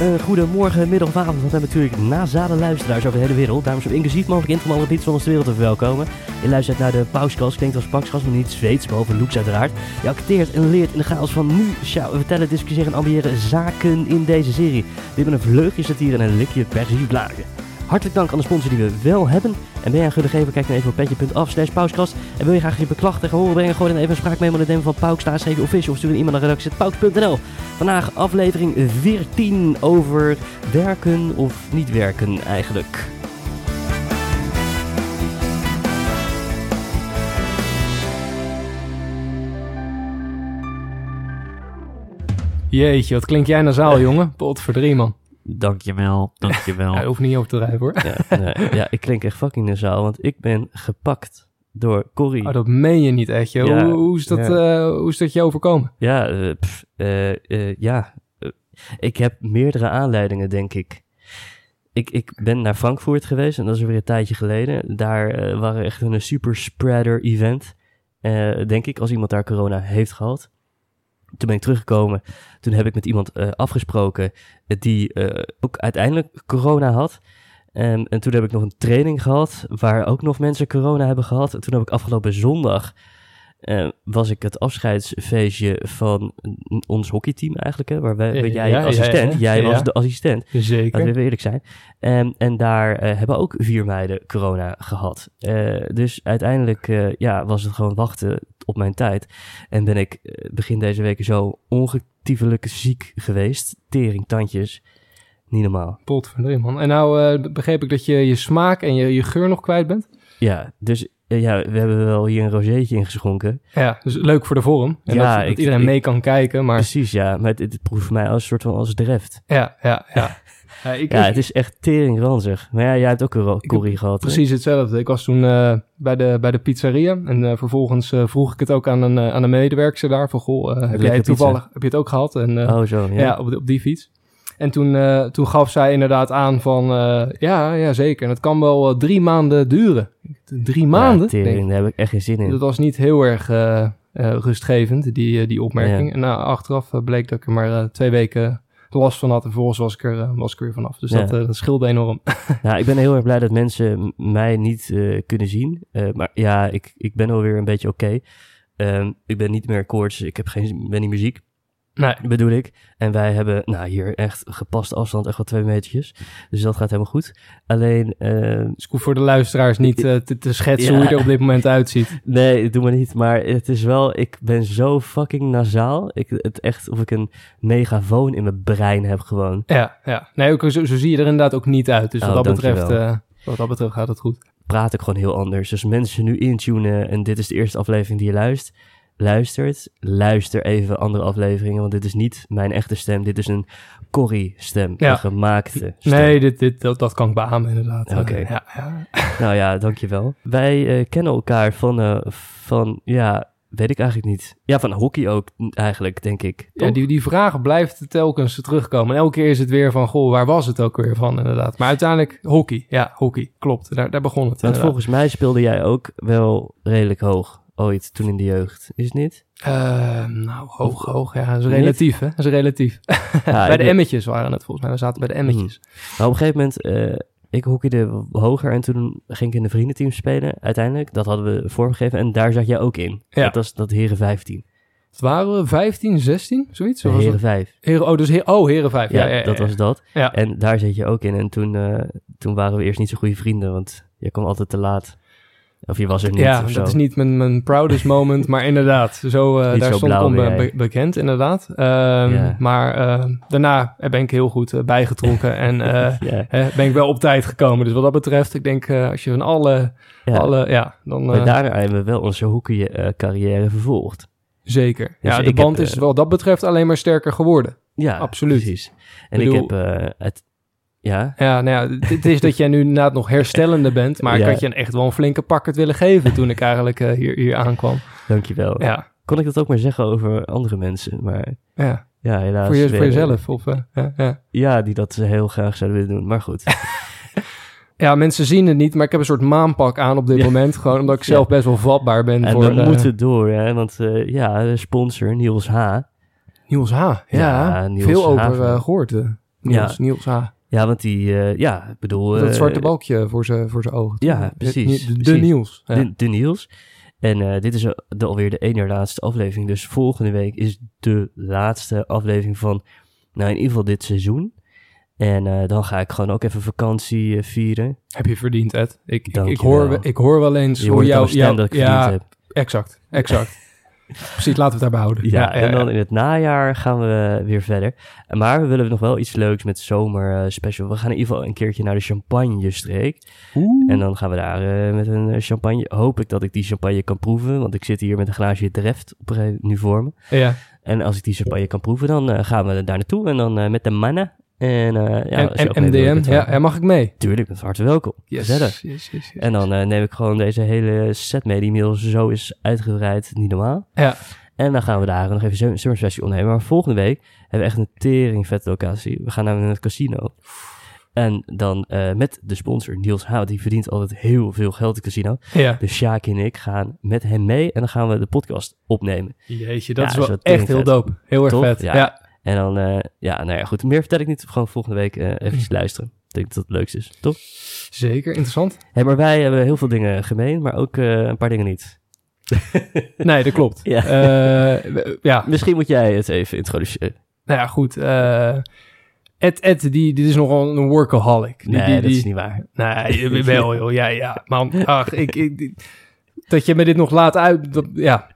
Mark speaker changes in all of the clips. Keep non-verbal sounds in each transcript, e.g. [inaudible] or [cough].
Speaker 1: Een goedemorgen, middag avond. Want we hebben natuurlijk nazale luisteraars over de hele wereld. Daarom zo inclusief mogelijk in om alle gebieden van onze wereld te verwelkomen. Je luistert naar de Pauskast, klinkt als Pakskas, maar niet Zweeds, behalve Looks uiteraard. Je acteert en leert in de chaos van nu. Vertellen, discussiëren en ambiëren zaken in deze serie. Dit met een vleugje satire en een likje persieblaadje. Hartelijk dank aan de sponsor die we wel hebben. En ben jij een gunne gever, kijk dan even op petje.af slash pauskast. En wil je graag je beklachten tegen horen brengen, gooi dan even een spraakmemo naar de van Pauk, schrijf official of stuur een e-mail naar redactie.pauk.nl. Vandaag aflevering 14 over werken of niet werken eigenlijk.
Speaker 2: Jeetje, wat klink jij nasaal, [laughs] jongen? Pot voor drie, man.
Speaker 1: Dankjewel, dankjewel.
Speaker 2: Ja, hoeft niet over te drijven, hoor.
Speaker 1: ja, nee, ja, ik klink echt fucking nasaal, want ik ben gepakt door Corrie.
Speaker 2: Oh, dat meen je niet, echt, joh.
Speaker 1: Ja,
Speaker 2: hoe, hoe, is dat,
Speaker 1: ja.
Speaker 2: eh, hoe is dat je overkomen?
Speaker 1: Ja, eh, pff, eh, ja. Ik heb meerdere aanleidingen, denk ik. ik. Ik ben naar Frankfurt geweest en dat is weer een tijdje geleden. Daar waren echt een super spreader event. denk ik, als iemand daar corona heeft gehad. Toen ben ik teruggekomen. Toen heb ik met iemand eh, afgesproken eh, die eh, ook uiteindelijk corona had. Ehm, en toen heb ik nog een training gehad waar ook nog mensen corona hebben gehad. En toen heb ik afgelopen zondag eh, was ik het afscheidsfeestje van ons hockeyteam eigenlijk. Hè, waar, wij, waar jij
Speaker 2: ja,
Speaker 1: assistent,
Speaker 2: ja.
Speaker 1: jij was de assistent. Laten
Speaker 2: Zeker.
Speaker 1: we eerlijk zijn. Ehm, en daar eh, hebben ook vier meiden corona gehad. Eh, dus uiteindelijk ja, was het gewoon wachten op mijn tijd. En ben ik begin deze week zo ongetiefelijk ziek geweest. Tering, tandjes. Niet normaal.
Speaker 2: Pot man. En nou begreep ik dat je je smaak en je, je geur nog kwijt bent.
Speaker 1: Ja, dus ja, we hebben wel hier een rozeetje ingeschonken.
Speaker 2: Ja, dus leuk voor de vorm. En
Speaker 1: Ja,
Speaker 2: dat, dat
Speaker 1: ik-
Speaker 2: iedereen
Speaker 1: ik-
Speaker 2: mee kan kijken, maar...
Speaker 1: Precies, ja. Maar het, het proeft voor mij als een soort van als dreft.
Speaker 2: Ja, ja, ja. [laughs] Ja, ik,
Speaker 1: Ja,
Speaker 2: ik-
Speaker 1: het is echt tering ranzig. Maar ja, jij hebt ook een corrie gehad. hè?
Speaker 2: Precies hetzelfde. Ik was toen eh, bij, de, bij de pizzeria en eh, vervolgens eh, vroeg ik het ook aan een, eh, aan een medewerker daar van, goh, eh, heb jij
Speaker 1: pizza.
Speaker 2: toevallig, heb je het ook gehad? En, eh,
Speaker 1: Oh, zo. Ja.
Speaker 2: ja, op, op die fiets. En toen, eh, toen gaf zij inderdaad aan van, eh, ja, ja, zeker. En het kan wel eh, drie maanden duren. Drie maanden?
Speaker 1: Ja, tering, daar heb ik echt geen zin in.
Speaker 2: dat was niet heel erg rustgevend, die, die opmerking.
Speaker 1: Ja.
Speaker 2: En nou, achteraf bleek dat ik er maar twee weken last van had. En vervolgens was ik er, was ik er weer vanaf. Dus
Speaker 1: Ja.
Speaker 2: dat, dat scheelde enorm. [laughs]
Speaker 1: Nou, ik ben heel erg blij dat mensen mij niet kunnen zien. Maar ja, ik, ik ben alweer een beetje oké. Ehm, ik ben niet meer koorts, ik heb geen, ben niet meer ziek,
Speaker 2: Nee.
Speaker 1: bedoel ik. En wij hebben, nou hier echt gepaste afstand, echt wel twee metertjes. Dus dat gaat helemaal goed. Alleen,
Speaker 2: Dus hoef voor de luisteraars niet eh, te, te schetsen
Speaker 1: Ja.
Speaker 2: hoe je er op dit moment uitziet. [laughs]
Speaker 1: nee, doe maar niet. Maar het is wel, ik ben zo fucking nasaal. Ik, het echt of ik een megafoon in mijn brein heb gewoon.
Speaker 2: Ja, ja. Nee, ook, zo, zo zie je er inderdaad ook niet uit. Dus
Speaker 1: Oh,
Speaker 2: wat, dat betreft, eh, wat dat betreft gaat het goed.
Speaker 1: praat ik gewoon heel anders. Dus mensen nu intunen en dit is de eerste aflevering die je luistert, luistert, luister even andere afleveringen, want dit is niet mijn echte stem. Dit is een Corrie-stem,
Speaker 2: Ja.
Speaker 1: een gemaakte stem.
Speaker 2: Nee, dit, dit, dat, dat kan ik beamen inderdaad.
Speaker 1: Oké.
Speaker 2: Eh, ja, ja. [laughs]
Speaker 1: Nou ja, dankjewel. Wij eh, kennen elkaar van, eh, van, ja, weet ik eigenlijk niet. Ja, van hockey ook eigenlijk, denk ik.
Speaker 2: Ja, die, die vraag blijft telkens terugkomen. En elke keer is het weer van, goh, waar was het ook weer van inderdaad. Maar uiteindelijk hockey. Ja, hockey. Klopt. Daar, daar begon het.
Speaker 1: Want
Speaker 2: inderdaad.
Speaker 1: volgens mij speelde jij ook wel redelijk hoog ooit toen in de jeugd. Is het niet?
Speaker 2: Eh, nou, hoog, hoog. Ja, dat is
Speaker 1: Niet?
Speaker 2: relatief, hè. Dat is relatief.
Speaker 1: Ja, [laughs]
Speaker 2: bij
Speaker 1: ik
Speaker 2: de
Speaker 1: ben-
Speaker 2: emmetjes waren het volgens mij. We zaten bij de emmetjes.
Speaker 1: Maar op een gegeven moment, eh ik hockeyde hoger en toen ging ik in de vriendenteam spelen uiteindelijk. Dat hadden we vormgegeven en daar zat jij ook in.
Speaker 2: Ja.
Speaker 1: Dat was dat Heren 15.
Speaker 2: Het waren we 15, 16, zoiets? Zo
Speaker 1: Heren
Speaker 2: het?
Speaker 1: 5.
Speaker 2: Heren, oh, dus heer, oh, heren 5.
Speaker 1: Ja,
Speaker 2: Ja,
Speaker 1: dat was dat.
Speaker 2: Ja.
Speaker 1: En daar zat je ook in. En toen, eh, toen waren we eerst niet zo goede vrienden, want je kwam altijd te laat. Of je was er niet
Speaker 2: Ja,
Speaker 1: zo.
Speaker 2: dat is niet mijn, mijn proudest moment, maar inderdaad, zo, eh, daar
Speaker 1: zo
Speaker 2: stond ik om be- be- bekend, inderdaad. Ehm. Maar eh, daarna ben ik heel goed eh, bijgetrokken en [laughs] eh, ben ik wel op tijd gekomen. Dus wat dat betreft, ik denk, eh, als je van alle,
Speaker 1: ja.
Speaker 2: alle ja, dan
Speaker 1: Maar
Speaker 2: eh,
Speaker 1: daarna hebben we wel onze hockey-carrière vervolgd.
Speaker 2: zeker.
Speaker 1: Dus
Speaker 2: ja, de band
Speaker 1: heb,
Speaker 2: is
Speaker 1: eh,
Speaker 2: wat dat betreft alleen maar sterker geworden.
Speaker 1: Ja,
Speaker 2: Absoluut.
Speaker 1: Precies. En
Speaker 2: Bedoel-
Speaker 1: ik heb eh, het... Ja,
Speaker 2: Ja, nou ja, het is dat jij nu inderdaad nog herstellende bent, maar
Speaker 1: Ja.
Speaker 2: ik had je een echt wel een flinke pakkert willen geven toen ik eigenlijk eh, hier, hier aankwam.
Speaker 1: dankjewel.
Speaker 2: Ja,
Speaker 1: Kon ik dat ook maar zeggen over andere mensen, maar
Speaker 2: ja.
Speaker 1: ja, helaas.
Speaker 2: Voor, je, voor
Speaker 1: weer-
Speaker 2: jezelf. Of, eh, ja, ja.
Speaker 1: Ja, die dat ze heel graag zouden willen doen. Maar goed. [laughs]
Speaker 2: Ja, mensen zien het niet, maar ik heb een soort maanpak aan op dit
Speaker 1: Ja.
Speaker 2: moment. Gewoon omdat ik zelf
Speaker 1: Ja.
Speaker 2: best wel vatbaar ben
Speaker 1: en
Speaker 2: voor...
Speaker 1: we
Speaker 2: eh,
Speaker 1: moeten door, hè. Want eh, ja, sponsor Niels H.
Speaker 2: Niels H. Ja,
Speaker 1: Ja, Niels
Speaker 2: veel
Speaker 1: H.
Speaker 2: over eh, gehoord. eh. Niels. Niels H.
Speaker 1: Ja, want die, eh, ja, ik bedoel...
Speaker 2: dat
Speaker 1: eh,
Speaker 2: zwarte balkje voor zijn voor zijn ogen.
Speaker 1: ja, precies,
Speaker 2: De, de
Speaker 1: precies.
Speaker 2: Niels. Ja.
Speaker 1: De, de Niels. En eh, dit is de, alweer de ene laatste aflevering. Dus volgende week is de laatste aflevering van, nou in ieder geval dit seizoen. En eh, dan ga ik gewoon ook even vakantie vieren.
Speaker 2: Heb je verdiend, Ed. Ik, ik, ik, hoor,
Speaker 1: wel.
Speaker 2: ik hoor wel eens
Speaker 1: Je
Speaker 2: hoe
Speaker 1: hoort het
Speaker 2: jou... ja,
Speaker 1: verdiend heb.
Speaker 2: exact. Exact. [laughs] Precies, laten we het daarbij houden.
Speaker 1: Ja, en dan in het najaar gaan we weer verder. Maar we willen nog wel iets leuks met zomer eh, special. We gaan in ieder geval een keertje naar de champagne-streek.
Speaker 2: Oeh.
Speaker 1: En dan gaan we daar eh, met een eh, champagne. Hoop ik dat ik die champagne kan proeven. Want ik zit hier met een glaasje Dreft op nu voor me.
Speaker 2: Ja.
Speaker 1: En als ik die champagne kan proeven, dan eh, gaan we daar naartoe. En dan eh, met de mannen. En eh ja,
Speaker 2: en, MDM, ja, ja, mag ik mee?
Speaker 1: Tuurlijk, bent harte welkom.
Speaker 2: Yes, yes, yes,
Speaker 1: En dan eh, neem ik gewoon deze hele set mee, die inmiddels zo is uitgebreid, niet normaal.
Speaker 2: Ja.
Speaker 1: En dan gaan we daar nog even een summer special opnemen. Maar volgende week hebben we echt een tering vette locatie. We gaan naar het casino. En dan eh, met de sponsor Niels Hout, die verdient altijd heel veel geld in het casino.
Speaker 2: Ja.
Speaker 1: Dus Sjaak en ik gaan met hem mee en dan gaan we de podcast opnemen.
Speaker 2: Jeetje, dat
Speaker 1: Ja,
Speaker 2: is wel echt heel dope. Heel erg vet.
Speaker 1: Ja.
Speaker 2: Ja.
Speaker 1: En dan, eh, ja, nou ja, goed. Meer vertel ik niet. Gewoon volgende week eh
Speaker 2: Hm.
Speaker 1: even luisteren. Ik denk dat het leukste is, toch?
Speaker 2: zeker. Interessant.
Speaker 1: Hé, maar wij hebben heel veel dingen gemeen, maar ook eh, een paar dingen niet. [laughs]
Speaker 2: Nee, dat klopt. [laughs]
Speaker 1: Ja.
Speaker 2: Ja.
Speaker 1: Misschien moet jij het even introduceren.
Speaker 2: Nou ja, goed. Ed, Ed die, dit is nogal een workaholic. Die,
Speaker 1: Nee,
Speaker 2: die,
Speaker 1: dat is niet waar.
Speaker 2: Nee, wel joh. Ja, ja. Man, ach, ik, ik, dat je me dit nog laat uit... Dat, ja,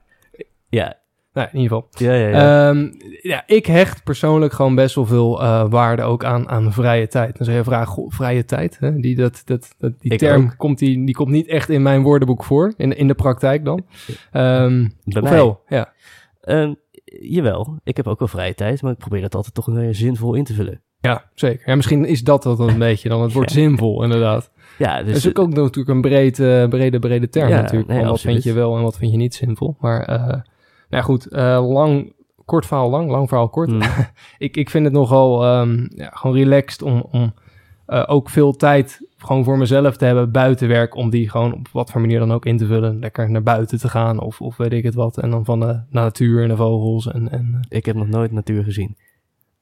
Speaker 1: Ja,
Speaker 2: nou, in ieder geval.
Speaker 1: ja, ja. ja.
Speaker 2: Ehm, ja, ik hecht persoonlijk gewoon best wel veel eh, waarde ook aan, aan vrije tijd. Dan zou je vragen, goh, vrije tijd? Hè? Die, dat, dat, dat, die
Speaker 1: Ik
Speaker 2: term
Speaker 1: ook.
Speaker 2: komt, die, die komt niet echt in mijn woordenboek voor, in, in de praktijk dan.
Speaker 1: Mij.
Speaker 2: wel? Ja.
Speaker 1: Ehm, jawel, ik heb ook wel vrije tijd, maar ik probeer dat altijd toch weer zinvol in te vullen.
Speaker 2: ja, zeker. Ja, misschien is dat dat een [laughs] beetje dan. Het wordt
Speaker 1: Ja.
Speaker 2: zinvol, inderdaad.
Speaker 1: Ja,
Speaker 2: Dus dat is ook, ook natuurlijk een breed, eh, brede, brede term
Speaker 1: Ja,
Speaker 2: natuurlijk.
Speaker 1: nee,
Speaker 2: wat vind je wel en wat vind je niet zinvol. Maar eh, nou goed, eh, lang, kort verhaal lang, lang verhaal kort.
Speaker 1: Mm. [laughs]
Speaker 2: ik, ik vind het nogal ehm, ja, gewoon relaxed om, om eh, ook veel tijd gewoon voor mezelf te hebben buiten werk. Om die gewoon op wat voor manier dan ook in te vullen. Lekker naar buiten te gaan of, of weet ik het wat. En dan van de natuur en de vogels. En, en,
Speaker 1: Ik heb nog nooit natuur gezien.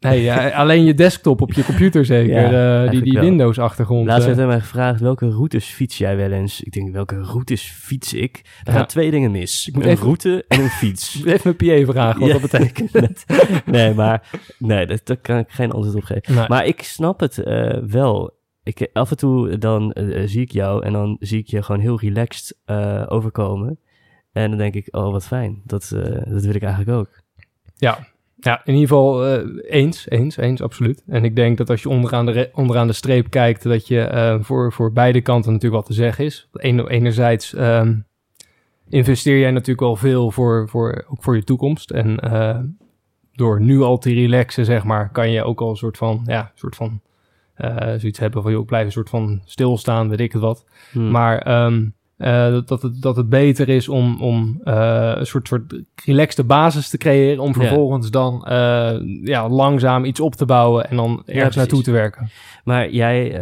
Speaker 2: Nee, ja, alleen je desktop op je computer zeker.
Speaker 1: Ja,
Speaker 2: eh, die die
Speaker 1: wel.
Speaker 2: Windows achtergrond.
Speaker 1: Laatst werd
Speaker 2: eh.
Speaker 1: er mij gevraagd, welke routes fiets jij wel eens? Ik denk, welke routes fiets ik? Er
Speaker 2: Ja.
Speaker 1: gaan twee dingen mis.
Speaker 2: Ik moet
Speaker 1: een
Speaker 2: even-
Speaker 1: route en een fiets. [laughs]
Speaker 2: Even mijn PA vragen wat dat betekent.
Speaker 1: nee, maar nee, dat, daar kan ik geen antwoord op geven.
Speaker 2: Nee.
Speaker 1: Maar ik snap het eh, wel. Ik, af en toe dan zie ik jou en dan zie ik je gewoon heel relaxed overkomen. En dan denk ik, oh wat fijn. Dat, dat wil ik eigenlijk ook.
Speaker 2: Ja, ja in ieder geval eh, eens, eens, eens, absoluut. En ik denk dat als je onderaan de, onderaan de streep kijkt, dat je eh, voor, voor beide kanten natuurlijk wat te zeggen is. Ener- enerzijds ehm, investeer jij natuurlijk wel veel voor, voor, ook voor je toekomst. En eh, door nu al te relaxen, zeg maar, kan je ook al een soort van, ja, soort van zoiets hebben van, joh, ik blijf een soort van stilstaan, weet ik het wat.
Speaker 1: Hm.
Speaker 2: Maar ehm, eh, dat, het, dat het beter is om, om eh, een soort, soort relaxte basis te creëren. Om
Speaker 1: Ja.
Speaker 2: vervolgens dan eh, ja, langzaam iets op te bouwen en dan ergens
Speaker 1: precies.
Speaker 2: naartoe te werken.
Speaker 1: Maar jij,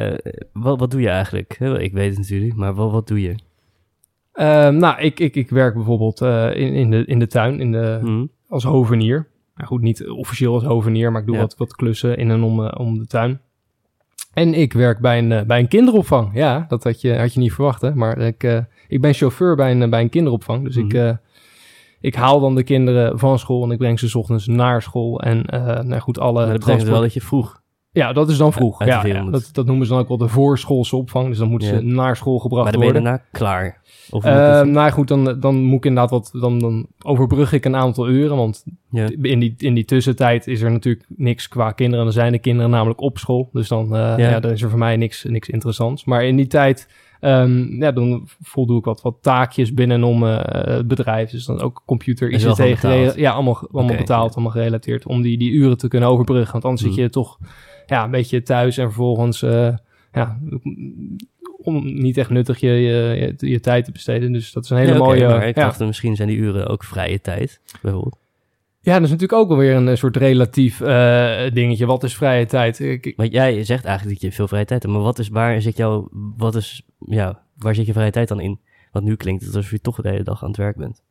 Speaker 1: wat, wat doe je eigenlijk? Ik weet het natuurlijk, maar wat, wat doe je?
Speaker 2: Ehm, nou, ik, ik, ik werk bijvoorbeeld in, in, de, in de tuin in de,
Speaker 1: Hm?
Speaker 2: als hovenier. Nou goed, niet officieel als hovenier, maar ik doe
Speaker 1: Ja.
Speaker 2: wat, wat klussen in en om, om de tuin. En ik werk bij een, eh, bij een kinderopvang. Ja, dat had je, had je niet verwacht, hè? Maar ik, eh, ik ben chauffeur bij een, bij een kinderopvang. Dus ik,
Speaker 1: Mhm.
Speaker 2: eh, ik haal dan de kinderen van school en ik breng ze 's ochtends naar school. En eh nou goed, alle
Speaker 1: dat betekent wel dat je vroeg.
Speaker 2: Ja, dat is dan vroeg. Ja, ja,
Speaker 1: 400.
Speaker 2: dat, dat noemen ze dan ook wel de voorschoolse opvang. Dus dan moeten ze naar school gebracht
Speaker 1: Maar dan ben je
Speaker 2: worden.
Speaker 1: daarna klaar. Of
Speaker 2: Ehm, nou goed, dan, dan moet ik inderdaad wat. Dan, dan overbrug ik een aantal uren. Want in die, in die tussentijd is er natuurlijk niks qua kinderen. Dan zijn de kinderen namelijk op school. Dus dan, eh,
Speaker 1: Ja.
Speaker 2: ja. dan is er voor mij niks, niks interessants. Maar in die tijd. Ehm, ja, dan voldoe ik wat, wat taakjes binnenom eh, het bedrijf. Dus dan ook computer, ICT, ja, allemaal, allemaal betaald,
Speaker 1: ja.
Speaker 2: allemaal gerelateerd. Om die, die uren te kunnen overbruggen. Want anders
Speaker 1: Hmm.
Speaker 2: zit je toch ja, een beetje thuis en vervolgens eh, ja, om niet echt nuttig je, je, je, je tijd te besteden. Dus dat is een hele mooie...
Speaker 1: maar ik
Speaker 2: ja.
Speaker 1: dacht, misschien zijn die uren ook vrije tijd, bijvoorbeeld.
Speaker 2: ja, dat is natuurlijk ook wel weer een soort relatief eh, dingetje. Wat is vrije tijd? Ik-
Speaker 1: Maar jij zegt eigenlijk dat je veel vrije tijd hebt. Maar wat is, waar zit jouw, wat is, ja, waar zit je vrije tijd dan in? Want nu klinkt het alsof je toch de hele dag aan het werk bent.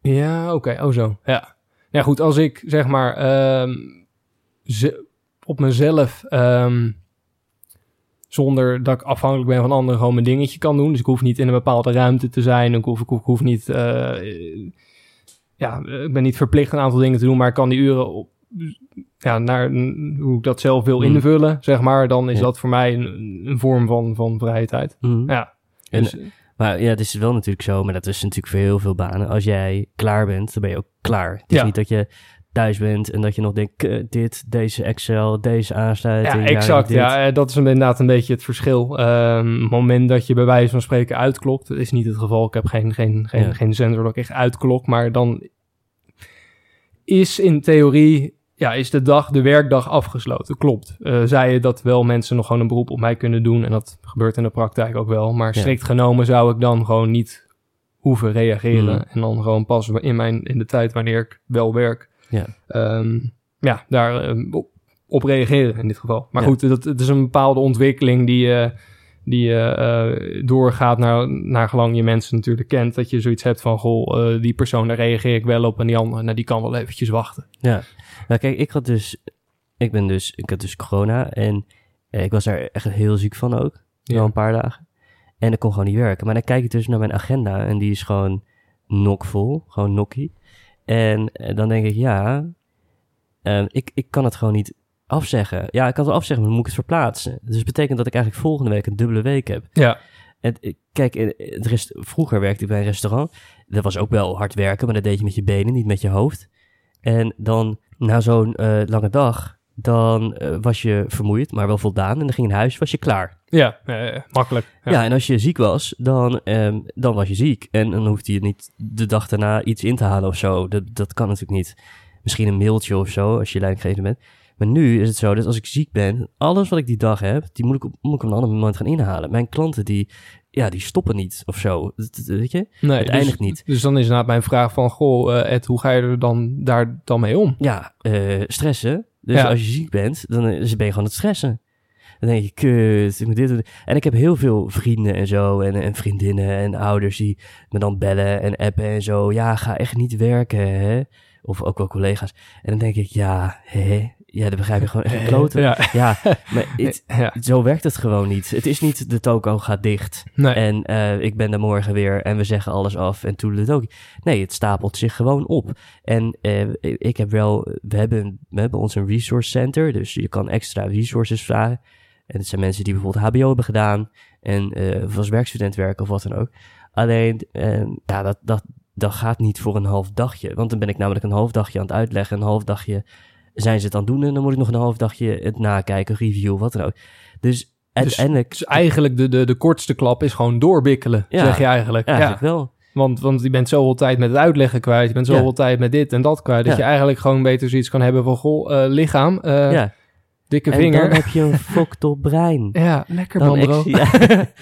Speaker 2: ja, oké. Oh zo. Ja. Ja goed, als ik zeg maar... ehm, ze- op mezelf, ehm, zonder dat ik afhankelijk ben van anderen, gewoon mijn dingetje kan doen. Dus ik hoef niet in een bepaalde ruimte te zijn. Ik hoef, ik hoef, niet, eh, ja, ik ben niet verplicht een aantal dingen te doen, maar ik kan die uren op, ja, naar hoe ik dat zelf wil
Speaker 1: Hmm.
Speaker 2: invullen, zeg maar. Dan is
Speaker 1: Ja.
Speaker 2: dat voor mij een, een vorm van, van vrije tijd.
Speaker 1: Mhm.
Speaker 2: Ja.
Speaker 1: En-
Speaker 2: Dus,
Speaker 1: Maar ja, het is wel natuurlijk zo, maar dat is natuurlijk voor heel veel banen. Als jij klaar bent, dan ben je ook klaar. Het is
Speaker 2: Ja.
Speaker 1: niet dat je thuis bent en dat je nog denkt, "Kut, dit, deze Excel, deze aansluiting.
Speaker 2: Ja, exact.
Speaker 1: dit."
Speaker 2: Ja, eh, dat is inderdaad een beetje het verschil. Ehm, het moment dat je bij wijze van spreken uitklokt, dat is niet het geval. Ik heb geen, geen, geen,
Speaker 1: Ja.
Speaker 2: geen sensor dat ik echt uitklok, maar dan is in theorie, ja, is de dag, de werkdag afgesloten. Klopt. Eh zei je dat wel mensen nog gewoon een beroep op mij kunnen doen en dat gebeurt in de praktijk ook wel. Maar
Speaker 1: Ja.
Speaker 2: strikt genomen zou ik dan gewoon niet hoeven reageren
Speaker 1: Mm.
Speaker 2: en dan gewoon pas in, mijn, in de tijd wanneer ik wel werk
Speaker 1: Ja.
Speaker 2: Ehm, ja, daar ehm, op, reageren in dit geval. Maar
Speaker 1: Ja.
Speaker 2: goed, dat, het is een bepaalde ontwikkeling die, eh, die eh, doorgaat naar, naar gelang je mensen natuurlijk kent. Dat je zoiets hebt van, goh, eh, die persoon, daar reageer ik wel op en die andere, nou, die kan wel eventjes wachten.
Speaker 1: Ja, nou kijk, ik had dus, ik ben dus, ik had dus corona en eh, ik was daar echt heel ziek van ook,
Speaker 2: Ja.
Speaker 1: een paar dagen. En ik kon gewoon niet werken. Maar dan kijk ik dus naar mijn agenda en die is gewoon nokvol, gewoon nokkie. En eh, dan denk ik, ja, eh, ik, ik kan het gewoon niet afzeggen. Ja, ik kan het afzeggen, maar dan moet ik het verplaatsen. Dus dat betekent dat ik eigenlijk volgende week een dubbele week heb.
Speaker 2: Ja,
Speaker 1: En, eh, kijk, het rest, vroeger werkte ik bij een restaurant. Dat was ook wel hard werken, maar dat deed je met je benen, niet met je hoofd. En dan, na zo'n eh, lange dag, dan eh, was je vermoeid, maar wel voldaan. En dan ging je naar huis, was je klaar.
Speaker 2: ja eh, makkelijk.
Speaker 1: Ja.
Speaker 2: Ja.
Speaker 1: en als je ziek was, dan, ehm, dan was je ziek. En dan hoefde je niet de dag daarna iets in te halen of zo. Dat, dat kan natuurlijk niet. Misschien een mailtje of zo, als je leidinggevende bent. Maar nu is het zo dat als ik ziek ben, alles wat ik die dag heb, die moet ik op, moet ik op een ander moment gaan inhalen. Mijn klanten, die, ja, die stoppen niet of zo. Weet je?
Speaker 2: nee,
Speaker 1: het
Speaker 2: dus-
Speaker 1: eindigt niet.
Speaker 2: Dus dan is inderdaad mijn vraag van, goh, eh, Ed, hoe ga je er dan daar dan mee om?
Speaker 1: Ja, eh, stressen. Dus
Speaker 2: Ja.
Speaker 1: als je ziek bent, dan ben je gewoon aan het stressen. Dan denk je, kut, ik moet dit doen. En ik heb heel veel vrienden en zo, en, en vriendinnen en ouders die me dan bellen en appen en zo. Ja, ga echt niet werken, hè. Of ook wel collega's. En dan denk ik, ja, hè. Ja, dan begrijp je gewoon echt een klote. Ja,
Speaker 2: Ja,
Speaker 1: maar [laughs]
Speaker 2: ja,
Speaker 1: zo werkt het gewoon niet. Het is niet, de toko gaat dicht.
Speaker 2: nee.
Speaker 1: En eh, ik ben er morgen weer en we zeggen alles af en toen het ook. Nee, het stapelt zich gewoon op. En eh, ik heb wel, we hebben, we hebben ons een resource center, dus je kan extra resources vragen. En het zijn mensen die bijvoorbeeld HBO hebben gedaan en eh, of als werkstudent werken of wat dan ook. Alleen, eh, ja, dat, dat, dat gaat niet voor een half dagje. Want dan ben ik namelijk een half dagje aan het uitleggen, een half dagje zijn ze het aan het doen en dan moet ik nog een half dagje het nakijken, review, wat dan ook. Dus uiteindelijk,
Speaker 2: Dus eigenlijk de, de, de kortste klap is gewoon doorbikkelen,
Speaker 1: Ja,
Speaker 2: zeg je eigenlijk. Ja,
Speaker 1: wel.
Speaker 2: Want, want je bent zoveel tijd met het uitleggen kwijt. Je bent zoveel
Speaker 1: Ja.
Speaker 2: tijd met dit en dat kwijt. Dat
Speaker 1: Ja.
Speaker 2: je eigenlijk gewoon beter zoiets kan hebben van... Goh, eh, lichaam, eh,
Speaker 1: ja.
Speaker 2: dikke
Speaker 1: En
Speaker 2: vinger.
Speaker 1: dan heb je een [laughs] fokt op brein.
Speaker 2: Ja, lekker
Speaker 1: Dan
Speaker 2: man. [laughs]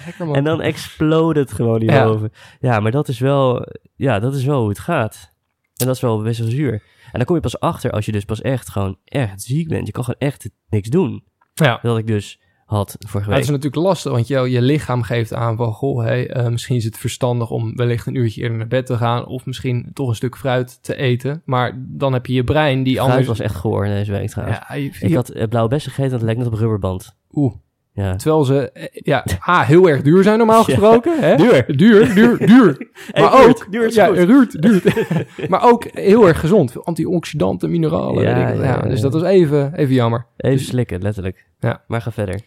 Speaker 2: Lekker man.
Speaker 1: en dan explode het gewoon hierboven. Ja. maar dat is, wel, ja, dat is wel hoe het gaat. En dat is wel best wel zuur. En dan kom je pas achter als je dus pas echt gewoon echt ziek bent. Je kan gewoon echt niks doen.
Speaker 2: ja.
Speaker 1: Dat ik dus had vorige
Speaker 2: Ja,
Speaker 1: week.
Speaker 2: het is natuurlijk lastig, want jou, je lichaam geeft aan van... Goh, hey, eh, misschien is het verstandig om wellicht een uurtje eerder naar bed te gaan... of misschien toch een stuk fruit te eten. Maar dan heb je je brein die
Speaker 1: Fruit
Speaker 2: anders...
Speaker 1: was echt goor deze week trouwens.
Speaker 2: ja, je-
Speaker 1: Ik had eh, blauwe bessen gegeten, dat lijkt net op rubberband.
Speaker 2: Oeh,
Speaker 1: Ja.
Speaker 2: terwijl ze eh, ja, A, heel erg duur zijn normaal [laughs]
Speaker 1: Ja.
Speaker 2: gesproken. Hè?
Speaker 1: Duur.
Speaker 2: Duur, duur, duur. [laughs] Maar ook,
Speaker 1: duurt
Speaker 2: ja, duurt, duurt. [laughs] maar ook heel erg gezond. Veel antioxidanten, mineralen.
Speaker 1: Ja,
Speaker 2: weet ik wat.
Speaker 1: ja,
Speaker 2: dus dat was even, even jammer.
Speaker 1: Even
Speaker 2: Dus-
Speaker 1: slikken, letterlijk.
Speaker 2: Ja.
Speaker 1: Maar ga verder.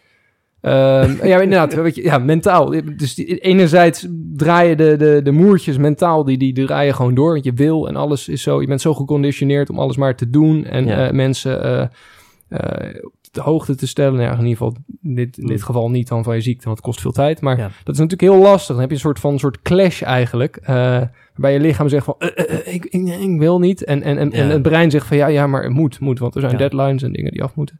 Speaker 2: Ehm, ja, inderdaad. Weet je, ja, mentaal. Dus die, enerzijds draaien de, de, de moertjes mentaal, die, die draaien gewoon door. Want je wil en alles is zo. Je bent zo geconditioneerd om alles maar te doen. En eh, mensen eh, de hoogte te stellen. Nou, ja, in ieder geval dit, in dit
Speaker 1: Mm.
Speaker 2: geval niet dan van je ziekte, want het kost veel tijd. Maar
Speaker 1: Ja.
Speaker 2: dat is natuurlijk heel lastig. Dan heb je een soort van een soort clash eigenlijk. eh, waarbij je lichaam zegt van, eh, eh, ik, ik, ik wil niet. En, en, en, en het brein zegt van, ja, ja, maar het moet, moet. Want er zijn deadlines en dingen die af moeten.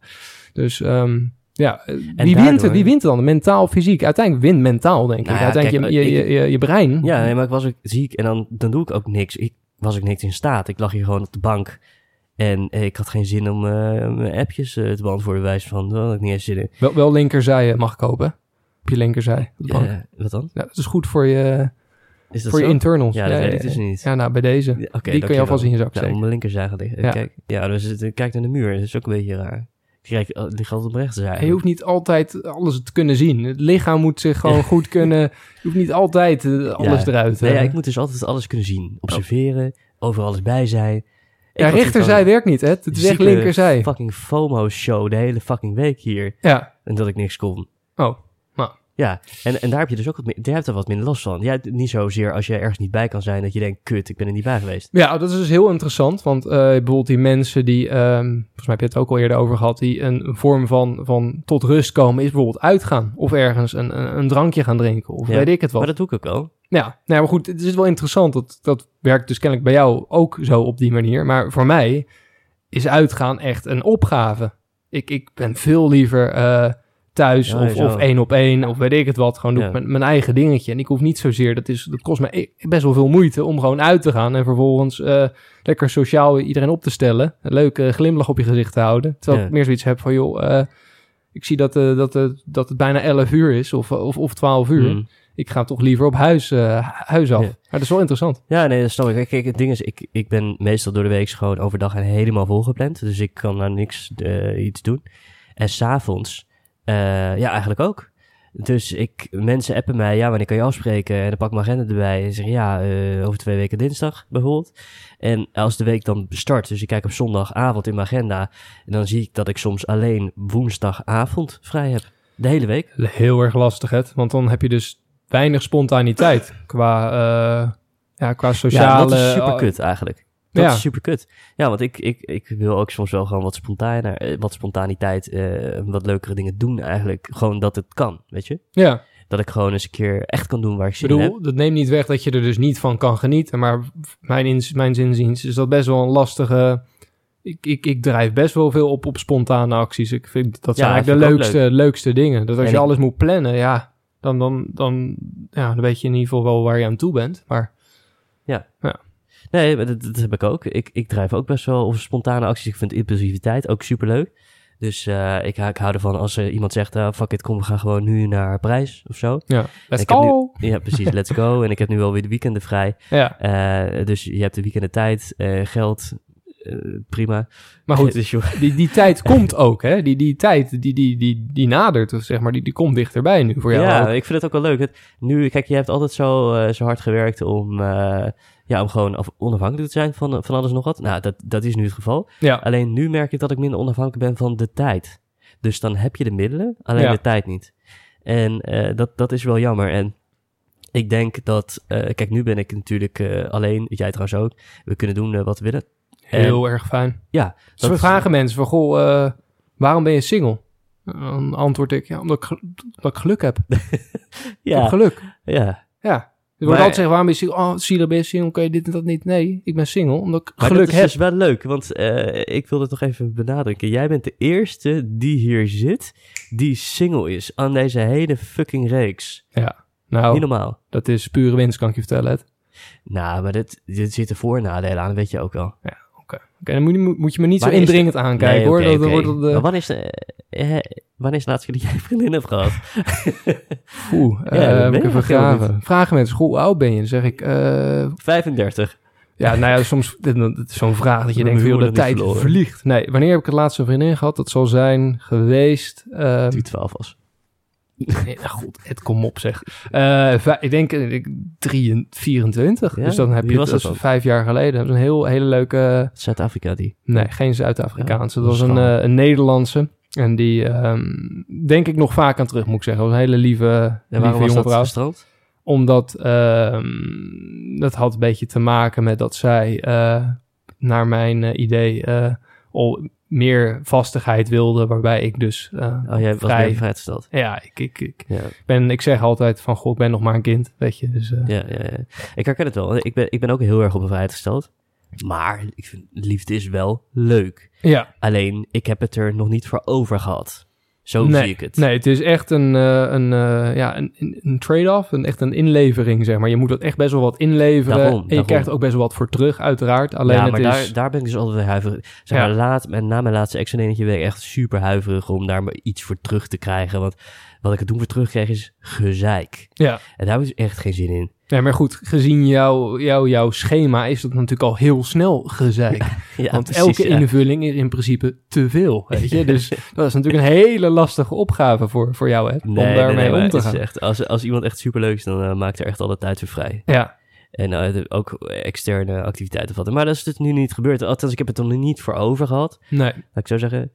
Speaker 2: Dus ehm, ja, eh, wie,
Speaker 1: daardoor-
Speaker 2: wint het? wie wint het dan? Mentaal, fysiek? Uiteindelijk wint mentaal, denk ik.
Speaker 1: Nou ja,
Speaker 2: Uiteindelijk
Speaker 1: kijk,
Speaker 2: je, je,
Speaker 1: ik-
Speaker 2: je, brein.
Speaker 1: Ja, nee, maar ik was ook ziek en dan, dan doe ik ook niks. Ik was ook niks in staat. Ik lag hier gewoon op de bank. En eh, ik had geen zin om eh, mijn appjes eh, te beantwoorden, wijze van. Daar had ik niet eens zin in.
Speaker 2: Wel, wel linkerzij mag kopen. Op je linkerzij. op
Speaker 1: wat dan?
Speaker 2: Ja, dat is goed voor je,
Speaker 1: Is dat
Speaker 2: voor je internals.
Speaker 1: Ja, dat weet ik dus niet.
Speaker 2: Ja, nou, bij deze.
Speaker 1: Ja, oké,
Speaker 2: die kun je alvast in je zak
Speaker 1: Ja,
Speaker 2: steken.
Speaker 1: om mijn linkerzij gaan liggen.
Speaker 2: Ja.
Speaker 1: Kijk, ja, dus het, kijk naar de muur. Dat is ook een beetje raar. Kijk, die gaat oprecht te zijn.
Speaker 2: Je hoeft niet altijd alles te kunnen zien. Het lichaam moet zich gewoon [laughs] goed kunnen... Je hoeft niet altijd alles
Speaker 1: Ja.
Speaker 2: eruit
Speaker 1: Nee, ja, ik moet dus altijd alles kunnen zien. Observeren, overal alles bij zijn.
Speaker 2: Ja, rechterzij werkt niet, hè? Het is echt linkerzij.
Speaker 1: fucking FOMO-show de hele fucking week hier.
Speaker 2: Ja.
Speaker 1: En dat ik niks kon.
Speaker 2: Oh.
Speaker 1: Ja, en, en daar heb je dus ook wat meer, daar hebt er wat minder last van. Jij hebt niet zozeer als je ergens niet bij kan zijn dat je denkt, kut, ik ben er niet bij geweest.
Speaker 2: Ja, dat is dus heel interessant. Want eh, bijvoorbeeld die mensen die, ehm, volgens mij heb je het ook al eerder over gehad, die een vorm van, van tot rust komen, is bijvoorbeeld uitgaan. Of ergens een, een, een drankje gaan drinken. Of
Speaker 1: Ja,
Speaker 2: weet ik het wat.
Speaker 1: Maar dat doe ik ook al.
Speaker 2: Ja, nou, maar goed, het is wel interessant. Dat, dat werkt dus kennelijk bij jou ook zo op die manier. Maar voor mij is uitgaan echt een opgave. Ik, ik ben veel liever eh, thuis
Speaker 1: Ja,
Speaker 2: of, of één op één of weet ik het wat. Gewoon doe ik mijn, mijn eigen dingetje. En ik hoef niet zozeer, dat, is, dat kost me e- best wel veel moeite om gewoon uit te gaan. En vervolgens eh, lekker sociaal iedereen op te stellen. Een leuke glimlach op je gezicht te houden. Terwijl
Speaker 1: Ja.
Speaker 2: ik meer zoiets heb van, joh, eh, ik zie dat, dat, dat het bijna 11 uur is of, of, of 12 uur
Speaker 1: Mm.
Speaker 2: Ik ga toch liever op huis, eh, huis af.
Speaker 1: Ja.
Speaker 2: Maar dat is wel interessant.
Speaker 1: Ja, nee, dat snap ik. Kijk, het ding is, ik, ik ben meestal door de week gewoon overdag en helemaal volgepland. Dus ik kan naar niks eh, iets doen. En s'avonds, eh ja, eigenlijk ook. Dus ik, mensen appen mij, ja, wanneer kan je afspreken? En dan pak ik mijn agenda erbij en zeg ja, over twee weken dinsdag bijvoorbeeld. En als de week dan start, dus ik kijk op zondagavond in mijn agenda, en dan zie ik dat ik soms alleen woensdagavond vrij heb. De hele week.
Speaker 2: Heel erg lastig, het. Want dan heb je dus weinig spontaniteit qua, eh, ja, qua sociale...
Speaker 1: Ja, dat is super kut eigenlijk. Dat
Speaker 2: Ja.
Speaker 1: is super kut. Ja, want ik, ik, ik wil ook soms wel gewoon wat spontaner, eh, wat spontaniteit, eh, wat leukere dingen doen eigenlijk. Gewoon dat het kan, weet je?
Speaker 2: Ja,
Speaker 1: Dat ik gewoon eens een keer echt kan doen waar ik zin in heb.
Speaker 2: bedoel, dat neemt niet weg dat je er dus niet van kan genieten. Maar mijn, ins, mijn zinziens is dat best wel een lastige... Ik, ik, ik drijf best wel veel op, op spontane acties. Ik vind dat zijn
Speaker 1: Ja,
Speaker 2: eigenlijk de leukste, leukste dingen. Dat als
Speaker 1: En
Speaker 2: je alles moet plannen, ja, dan, dan, dan, ja, dan weet je in ieder geval wel waar je aan toe bent. Maar
Speaker 1: Nee, maar dat, dat heb ik ook. Ik, ik drijf ook best wel op spontane acties. Ik vind impulsiviteit ook super leuk. Dus eh, ik, ik hou ervan als iemand zegt, ah, fuck it, kom, we gaan gewoon nu naar Parijs of zo.
Speaker 2: ja, let's
Speaker 1: nu-
Speaker 2: go! [laughs]
Speaker 1: Ja, precies, let's go. En ik heb nu alweer de weekenden vrij. [laughs]
Speaker 2: Ja,
Speaker 1: Eh, dus je hebt de weekenden tijd, eh, geld, eh, prima.
Speaker 2: maar goed, [laughs] die, die tijd komt ook, hè? Die, die tijd, die, die, die, die nadert, dus zeg maar, die, die komt dichterbij nu voor jou.
Speaker 1: ja,
Speaker 2: ook.
Speaker 1: ik vind het ook wel leuk. Het, nu, kijk, je hebt altijd zo, eh, zo hard gewerkt om, eh, ja, om gewoon af- onafhankelijk te zijn van, van alles en nog wat. Nou, dat, dat is nu het geval.
Speaker 2: ja.
Speaker 1: Alleen nu merk ik dat ik minder onafhankelijk ben van de tijd. Dus dan heb je de middelen, alleen
Speaker 2: Ja.
Speaker 1: de tijd niet. En dat, dat is wel jammer. En ik denk dat, kijk, nu ben ik natuurlijk alleen, jij trouwens ook. We kunnen doen wat we willen.
Speaker 2: Heel erg fijn.
Speaker 1: Ja,
Speaker 2: Dus we vragen mensen van, goh, eh, waarom ben je single? Dan antwoord ik, ja, omdat ik, omdat ik geluk heb. [laughs] Ik heb
Speaker 1: ja,
Speaker 2: geluk.
Speaker 1: ja.
Speaker 2: Ja. Er wordt altijd zeggen, waarom ben je single? Oh, zielig ben je single, kan je dit en dat niet? Nee, ik ben single, omdat ik
Speaker 1: Maar
Speaker 2: geluk
Speaker 1: dat is dus wel leuk, want eh, ik wil het toch even benadrukken. Jij bent de eerste die hier zit, die single is aan deze hele fucking reeks. Niet
Speaker 2: Nou,
Speaker 1: normaal.
Speaker 2: dat is pure winst, kan ik je vertellen. Ed.
Speaker 1: Nou, maar dit, dit zitten voor- en nadelen aan, dat weet je ook wel.
Speaker 2: Oké, dan moet je, moet je me niet zo
Speaker 1: de-
Speaker 2: indringend aankijken,
Speaker 1: Nee,
Speaker 2: hoor. Dat,
Speaker 1: oké.
Speaker 2: wordt
Speaker 1: Maar wanneer is, de, eh, eh, wanneer is de laatste keer dat jij vriendin hebt gehad? [laughs]
Speaker 2: Oeh,
Speaker 1: Ja,
Speaker 2: eh, ik even graven. Vragen mensen, hoe oud ben je? Dan zeg ik, eh,
Speaker 1: 35.
Speaker 2: ja, nou ja, soms, dit, is zo'n vraag dat je denkt, joh, de tijd vliegt. Nee, wanneer heb ik het laatste vriendin gehad? Dat zal zijn geweest, eh,
Speaker 1: Toen je 12 was.
Speaker 2: Nee, nou goed, het kom op zeg. Eh, ik denk, eh, ik, 3, 24.
Speaker 1: Ja?
Speaker 2: Dus dan heb je,
Speaker 1: was
Speaker 2: dat
Speaker 1: dan?
Speaker 2: vijf jaar geleden. Dat was een heel, hele leuke,
Speaker 1: Zuid-Afrika die.
Speaker 2: nee, geen Zuid-Afrikaanse.
Speaker 1: Ja,
Speaker 2: dat was een, eh, een Nederlandse. En die ehm, denk ik nog vaak aan terug, moet ik zeggen. Dat was een hele lieve,
Speaker 1: En
Speaker 2: lieve
Speaker 1: was dat gestrand?
Speaker 2: Omdat ehm, dat had een beetje te maken met dat zij, eh, naar mijn eh, idee, eh, al meer vastigheid wilde. Waarbij ik dus eh,
Speaker 1: Oh, jij was
Speaker 2: vrij...
Speaker 1: vrijgesteld.
Speaker 2: Ja, ik, ik, ik,
Speaker 1: Ja.
Speaker 2: ben, ik zeg altijd van, goh, ik ben nog maar een kind, weet je. Dus, eh,
Speaker 1: Ja, ja, ja. Ik herken het wel. Ik ben, ik ben ook heel erg op vrijheid gesteld. Maar ik vind liefde is wel leuk.
Speaker 2: ja.
Speaker 1: Alleen, ik heb het er nog niet voor over gehad. Zo
Speaker 2: nee,
Speaker 1: zie ik het.
Speaker 2: Nee, het is echt een, eh, een, eh, ja, een, een- trade-off, een, echt een inlevering, zeg maar. Je moet dat echt best wel wat inleveren.
Speaker 1: Daarom,
Speaker 2: en je
Speaker 1: daarom.
Speaker 2: krijgt ook best wel wat voor terug, uiteraard. Alleen
Speaker 1: ja,
Speaker 2: het
Speaker 1: maar
Speaker 2: is...
Speaker 1: daar, daar ben ik dus altijd huiverig. Zeg
Speaker 2: Ja.
Speaker 1: maar, laat, na mijn laatste ex-vriendinnetje ben ik echt super huiverig om daar maar iets voor terug te krijgen. Want wat ik er toen voor terugkreeg is gezeik.
Speaker 2: Ja.
Speaker 1: En daar heb ik dus echt geen zin in.
Speaker 2: Ja, maar goed, gezien jouw jouw jouw schema is dat natuurlijk al heel snel gezeik. [laughs]
Speaker 1: Ja,
Speaker 2: Want
Speaker 1: precies,
Speaker 2: elke
Speaker 1: ja.
Speaker 2: invulling is in principe te veel, weet je. Dus [laughs] dat is natuurlijk een hele lastige opgave voor, voor jou, hè, om
Speaker 1: Nee,
Speaker 2: daarmee
Speaker 1: nee,
Speaker 2: om te
Speaker 1: het
Speaker 2: gaan.
Speaker 1: echt, als, als iemand echt superleuk is, dan eh, maakt er echt alle tijd voor vrij.
Speaker 2: Ja,
Speaker 1: En eh, ook externe activiteiten vatten. Maar dat is dus nu niet gebeurd. Althans, ik heb het er nog niet voor over gehad.
Speaker 2: nee.
Speaker 1: Laat ik zo zeggen.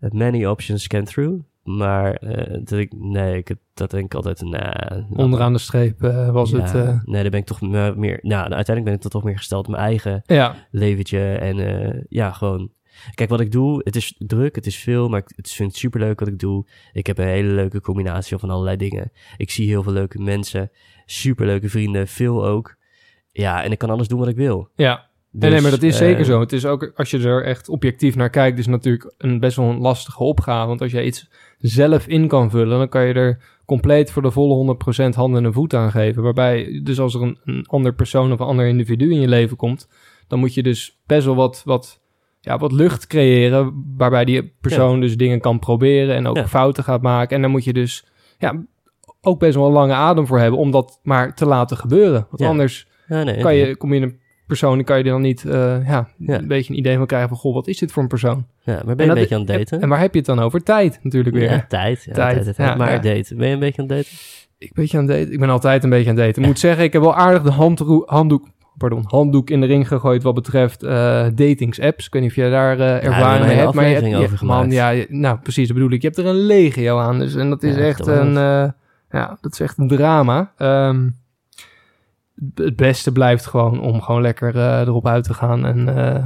Speaker 1: eh, Many options came through. Maar eh, dat ik, nee, ik, dat denk ik altijd, nah,
Speaker 2: Onderaan de streep eh, was
Speaker 1: ja,
Speaker 2: het... eh,
Speaker 1: Nee, daar ben ik toch me- meer, nou, uiteindelijk ben ik toch meer gesteld op mijn eigen
Speaker 2: ja,
Speaker 1: leventje. En ja, gewoon. Kijk, wat ik doe, het is druk, het is veel, maar ik het vind het superleuk wat ik doe. Ik heb een hele leuke combinatie van allerlei dingen. Ik zie heel veel leuke mensen, superleuke vrienden, veel ook. Ja, en ik kan alles doen wat ik wil.
Speaker 2: ja.
Speaker 1: Dus,
Speaker 2: nee, nee, maar dat is zeker zo. Het is ook, als je er echt objectief naar kijkt, is het natuurlijk een best wel een lastige opgave. Want als jij iets zelf in kan vullen, dan kan je er compleet voor de volle 100% handen en voet aan geven. Waarbij, dus als er een, een ander persoon of een ander individu in je leven komt, dan moet je dus best wel wat, wat, ja, wat lucht creëren. Waarbij die persoon dus dingen kan proberen en ook
Speaker 1: Ja.
Speaker 2: fouten gaat maken. En dan moet je dus, ja, ook best wel een lange adem voor hebben om dat maar te laten gebeuren. Want
Speaker 1: Ja.
Speaker 2: anders
Speaker 1: Ja, nee,
Speaker 2: kan je, kom je in een persoon, dan kan je dan niet eh, ja,
Speaker 1: Ja.
Speaker 2: een beetje een idee van krijgen van, goh, wat is dit voor een persoon?
Speaker 1: ja, maar ben je
Speaker 2: En
Speaker 1: een beetje aan het daten?
Speaker 2: En waar heb je het dan over? Tijd natuurlijk weer.
Speaker 1: Ja, tijd. Ja,
Speaker 2: Tijd,
Speaker 1: tijd, maar daten. Ben je een beetje aan het daten?
Speaker 2: Ik, ben beetje aan daten. ik ben altijd een beetje aan het daten. Ik moet zeggen, ik heb wel aardig de handdoek, pardon, handdoek in de ring gegooid wat betreft eh datingsapps. Ik weet niet of jij daar
Speaker 1: we
Speaker 2: ervaring mee hebt. Maar je hebt,
Speaker 1: over
Speaker 2: man, ja, je- nou precies, dat bedoel ik. Je hebt er een legio aan. Dus, en dat is echt een, eh, ja, dat is echt een drama. Ehm, het beste blijft gewoon om gewoon lekker eh, erop uit te gaan en eh,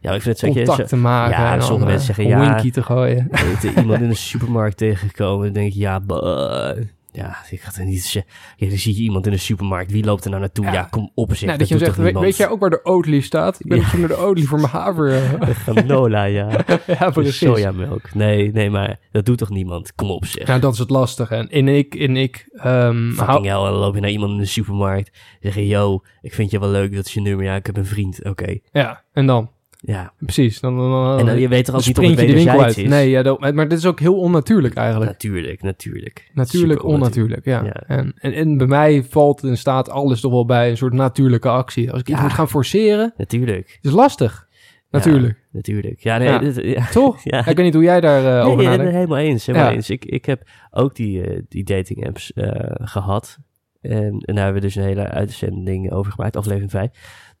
Speaker 1: Ja, ik vind het zo...
Speaker 2: contact te maken.
Speaker 1: ja,
Speaker 2: en
Speaker 1: sommige
Speaker 2: eh,
Speaker 1: mensen zeggen
Speaker 2: een
Speaker 1: ja.
Speaker 2: winkie te gooien.
Speaker 1: weet je, iemand in de supermarkt tegengekomen. Dan denk ik, ja, buh. Ja, ik had er niet. Ja, dan zie je iemand in de supermarkt. Wie loopt er nou naartoe?
Speaker 2: Ja.
Speaker 1: Ja, kom op zeg.
Speaker 2: Nou, dat je zegt, weet, jij ook waar de Oatly staat? Ik ben
Speaker 1: Ja.
Speaker 2: op zoek naar de Oatly voor mijn haver. eh. [laughs]
Speaker 1: Granola, ja. [laughs]
Speaker 2: ja, precies.
Speaker 1: Sojamelk. Nee, nee, maar dat doet toch niemand? Kom op zeg.
Speaker 2: Ja, dat is het lastige. En, en ik, en ik hou,
Speaker 1: Fucking hell, dan loop je naar iemand in de supermarkt. Zeggen, yo, ik vind je wel leuk, dat is je nummer. Ja, ik heb een vriend. Oké,
Speaker 2: Ja, en dan?
Speaker 1: Ja.
Speaker 2: Precies. Dan, dan, dan,
Speaker 1: En dan, je weet toch
Speaker 2: dan
Speaker 1: ook niet of het wederzijds is?
Speaker 2: Nee, ja, dat, maar dit is ook heel onnatuurlijk eigenlijk.
Speaker 1: Natuurlijk, natuurlijk.
Speaker 2: Natuurlijk onnatuurlijk, ja.
Speaker 1: Ja.
Speaker 2: En, en, en bij mij valt en staat alles toch wel bij een soort natuurlijke actie. Als ik iets moet gaan forceren,
Speaker 1: Natuurlijk.
Speaker 2: is lastig. Natuurlijk.
Speaker 1: Ja, natuurlijk. Ja, nee, dit- ja.
Speaker 2: Toch? [laughs] Ik weet niet hoe jij daar eh,
Speaker 1: Nee,
Speaker 2: over nadenkt.
Speaker 1: helemaal eens. Helemaal eens. Ik, ik heb ook die, eh, die dating apps eh, gehad. En, en daar hebben we dus een hele uitzending over gemaakt, aflevering 5.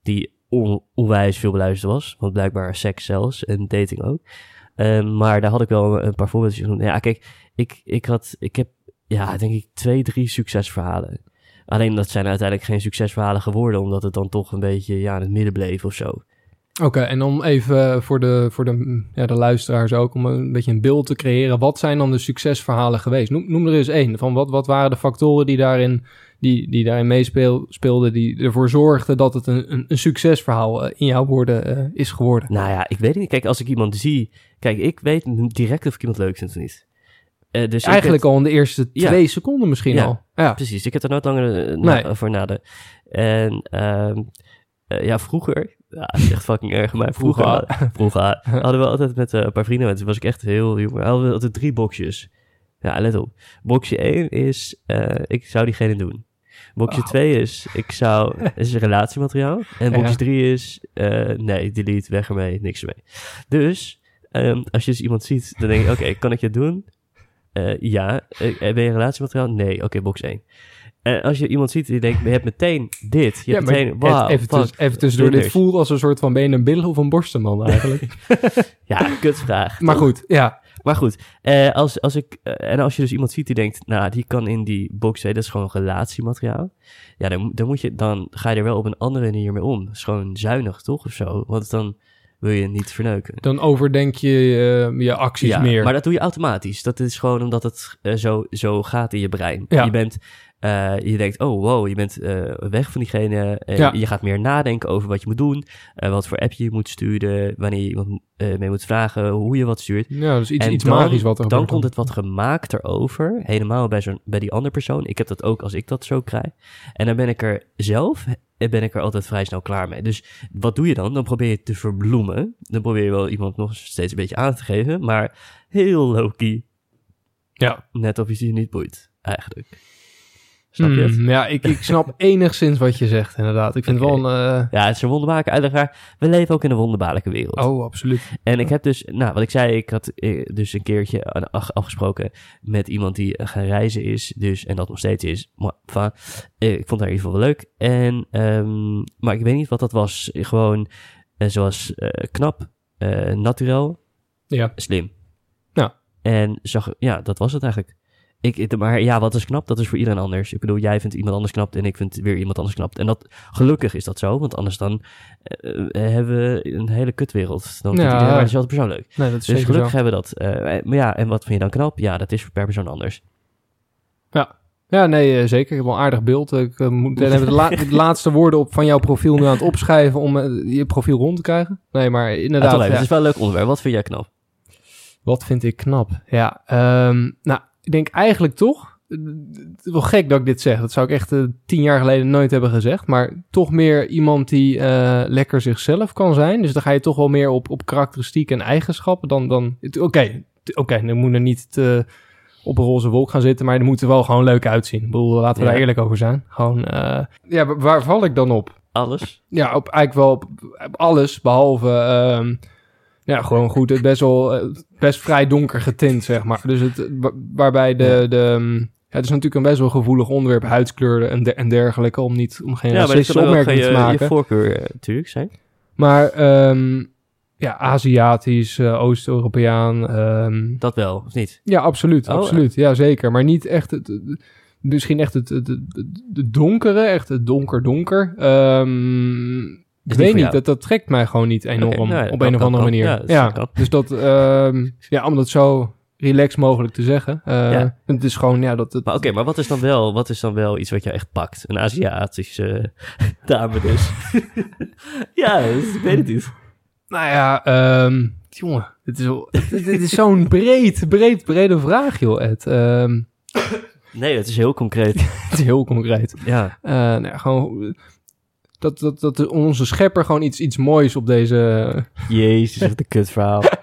Speaker 1: Die on- onwijs veel beluisterd was. Want blijkbaar seks zelfs en dating ook. Ehm, maar daar had ik wel een paar voorbeeldjes van. Ja, kijk, ik, ik, had, ik heb, ja, denk ik, twee, drie succesverhalen. Alleen dat zijn uiteindelijk geen succesverhalen geworden, omdat het dan toch een beetje ja, in het midden bleef of zo.
Speaker 2: Oké, en om even voor de, voor de, ja, de luisteraars ook, om een beetje een beeld te creëren. Wat zijn dan de succesverhalen geweest? Noem, noem er eens één. Van wat, wat waren de factoren die daarin, die, die daarin meespeelden, die ervoor zorgden dat het een, een, een succesverhaal eh, in jouw woorden eh, is geworden?
Speaker 1: Nou ja, ik weet niet. Kijk, als ik iemand zie... Kijk, ik weet direct of ik iemand leuk vind of niet. Eh, dus
Speaker 2: Eigenlijk al in de eerste
Speaker 1: Ja.
Speaker 2: twee seconden misschien
Speaker 1: Ja.
Speaker 2: al. Ja.
Speaker 1: Precies, ik heb er nooit langer na-
Speaker 2: Nee.
Speaker 1: over nadenken. En ehm, eh, ja, vroeger... Ja, is echt fucking erg, maar vroeger,
Speaker 2: Vroeger. [laughs]
Speaker 1: vroeger hadden we altijd met eh, een paar vrienden... Toen was ik echt heel jong. Hadden we altijd drie boxjes. Ja, let op. Boxje 1 is... eh, ik zou diegene doen. Boxje
Speaker 2: Oh.
Speaker 1: 2 is... Ik zou... [laughs] is relatiemateriaal. En boxje
Speaker 2: Ja.
Speaker 1: 3 is... eh, nee, delete, weg ermee, niks ermee. Dus... ehm, als je dus iemand ziet, dan denk je... Oké, kan ik je doen? Ja. Ben je relatiemateriaal? Nee. Oké, box 1. En als je iemand ziet die denkt, je hebt meteen dit. Je
Speaker 2: Ja,
Speaker 1: hebt meteen, wauw,
Speaker 2: even, tuss- even tussendoor, dit voelt als een soort van ben je een billen of een borstenman eigenlijk. [laughs]
Speaker 1: Ja, kutvraag. [laughs]
Speaker 2: maar goed, ja.
Speaker 1: Maar goed, eh, als, als ik, eh, en als je dus iemand ziet die denkt, nou, die kan in die box 2, dat is gewoon relatiemateriaal. Ja, dan, dan, moet je, dan ga je er wel op een andere manier mee om. Dat is gewoon zuinig, toch? Of zo. Want dan wil je niet verneuken.
Speaker 2: Dan overdenk je eh, je acties
Speaker 1: ja,
Speaker 2: meer.
Speaker 1: maar dat doe je automatisch. Dat is gewoon omdat het eh, zo, zo gaat in je brein.
Speaker 2: Ja.
Speaker 1: Je bent, eh, je denkt, oh wow, je bent weg van diegene.
Speaker 2: Ja.
Speaker 1: Je gaat meer nadenken over wat je moet doen. wat voor app je moet sturen. Wanneer je iemand mee moet vragen. Hoe je wat stuurt.
Speaker 2: ja, dus iets,
Speaker 1: En
Speaker 2: iets
Speaker 1: dan-
Speaker 2: magisch wat er
Speaker 1: Dan
Speaker 2: gebeurt.
Speaker 1: komt het wat gemaakter over. Helemaal bij, zo'n, bij die andere persoon. Ik heb dat ook als ik dat zo krijg. En dan ben ik er zelf ben ik er altijd vrij snel klaar mee. Dus wat doe je dan? Dan probeer je te verbloemen. Dan probeer je wel iemand nog steeds een beetje aan te geven. Maar heel low-key.
Speaker 2: Ja.
Speaker 1: Net of je je niet boeit, eigenlijk. Snap je het?
Speaker 2: Hmm, ja, ik, ik snap [laughs] enigszins wat je zegt, inderdaad. Ik vind het wel een... eh,
Speaker 1: Ja, het is een wonderbaarlijke uitleg. We leven ook in een wonderbaarlijke wereld.
Speaker 2: Oh, absoluut.
Speaker 1: En ik heb dus, nou, wat ik zei, ik had eh, dus een keertje afgesproken met iemand die eh, gaan reizen is, dus, en dat nog steeds is. Maar, eh, ik vond haar in ieder geval wel leuk. En, ehm, maar ik weet niet wat dat was. Gewoon, eh, zoals knap, eh naturel,
Speaker 2: Ja.
Speaker 1: slim.
Speaker 2: Ja.
Speaker 1: En zag, ja, dat was het eigenlijk. Ik, maar ja, wat is knap, dat is voor iedereen anders. Ik bedoel, jij vindt iemand anders knap en ik vind weer iemand anders knap. En dat, gelukkig is dat zo, want anders dan eh, eh, hebben we een hele kutwereld. Dan vindt
Speaker 2: Ja.
Speaker 1: iedereen maar dezelfde persoon leuk.
Speaker 2: Nee, dat is
Speaker 1: Dus gelukkig
Speaker 2: zo.
Speaker 1: hebben we dat. eh, maar ja, en wat vind je dan knap? Ja, dat is per persoon anders.
Speaker 2: Ja, nee, eh, zeker. Ik heb wel een aardig beeld. Ik moet hebben de, la- [laughs] de laatste woorden op, van jouw profiel nu aan het opschrijven om je profiel rond te krijgen. Nee, maar
Speaker 1: Ja,
Speaker 2: inderdaad. ja.
Speaker 1: Het is wel een leuk onderwerp. Wat vind jij knap?
Speaker 2: Wat vind ik knap? Ja, ehm, nou, ik denk eigenlijk toch... Het is wel gek dat ik dit zeg. Dat zou ik echt eh, tien jaar geleden nooit hebben gezegd. Maar toch meer iemand die eh, lekker zichzelf kan zijn. Dus dan ga je toch wel meer op, op karakteristiek en eigenschappen dan... dan Oké, oké, dan moet er niet te op een roze wolk gaan zitten. Maar er moet er wel gewoon leuk uitzien. Ik bedoel, laten we
Speaker 1: Ja.
Speaker 2: daar eerlijk over zijn. Gewoon, eh, ja, wa- waar val ik dan op?
Speaker 1: Alles?
Speaker 2: Ja, op, eigenlijk wel op, op alles, behalve... ehm, ja, gewoon goed. Het best wel eh, best vrij donker getint, zeg maar. Dus het, wa- waarbij de... de ehm, ja, het is natuurlijk een best wel gevoelig onderwerp, huidskleur en, de- en dergelijke, om, niet, om geen
Speaker 1: Ja,
Speaker 2: racistische
Speaker 1: kan ook
Speaker 2: opmerking
Speaker 1: je,
Speaker 2: te maken.
Speaker 1: je voorkeur eh, natuurlijk zijn.
Speaker 2: Maar ehm, ja, Aziatisch, eh, Oost-Europeaan. ehm,
Speaker 1: Dat wel, of niet?
Speaker 2: ja, absoluut,
Speaker 1: Oh,
Speaker 2: absoluut. Ja, zeker. Maar niet echt het... het- Misschien echt het, het, donkere, echt het donker-donker. Ehm ik
Speaker 1: niet
Speaker 2: weet niet, dat, dat trekt mij gewoon niet enorm
Speaker 1: nou ja,
Speaker 2: op een of andere manier.
Speaker 1: Ja, dat
Speaker 2: Ja,
Speaker 1: kan.
Speaker 2: dus dat, ehm, ja, om dat zo relaxed mogelijk te zeggen. eh,
Speaker 1: Ja.
Speaker 2: Het is gewoon, ja, dat... het
Speaker 1: Maar oké, maar wat is, dan wel, wat is dan wel iets wat jou echt pakt? Een Aziatische [laughs] dame dus. [laughs] ja, dus, ik weet het niet.
Speaker 2: Nou ja, ehm, jongen, dit is, dit, is zo'n [laughs] breed, breed, brede vraag, joh, Ed. Ehm,
Speaker 1: Nee, het is heel concreet.
Speaker 2: het is heel concreet.
Speaker 1: ja.
Speaker 2: Eh, nou ja, gewoon... Dat, dat, dat onze schepper gewoon iets, iets moois op deze...
Speaker 1: Jezus, wat een kut verhaal. [laughs]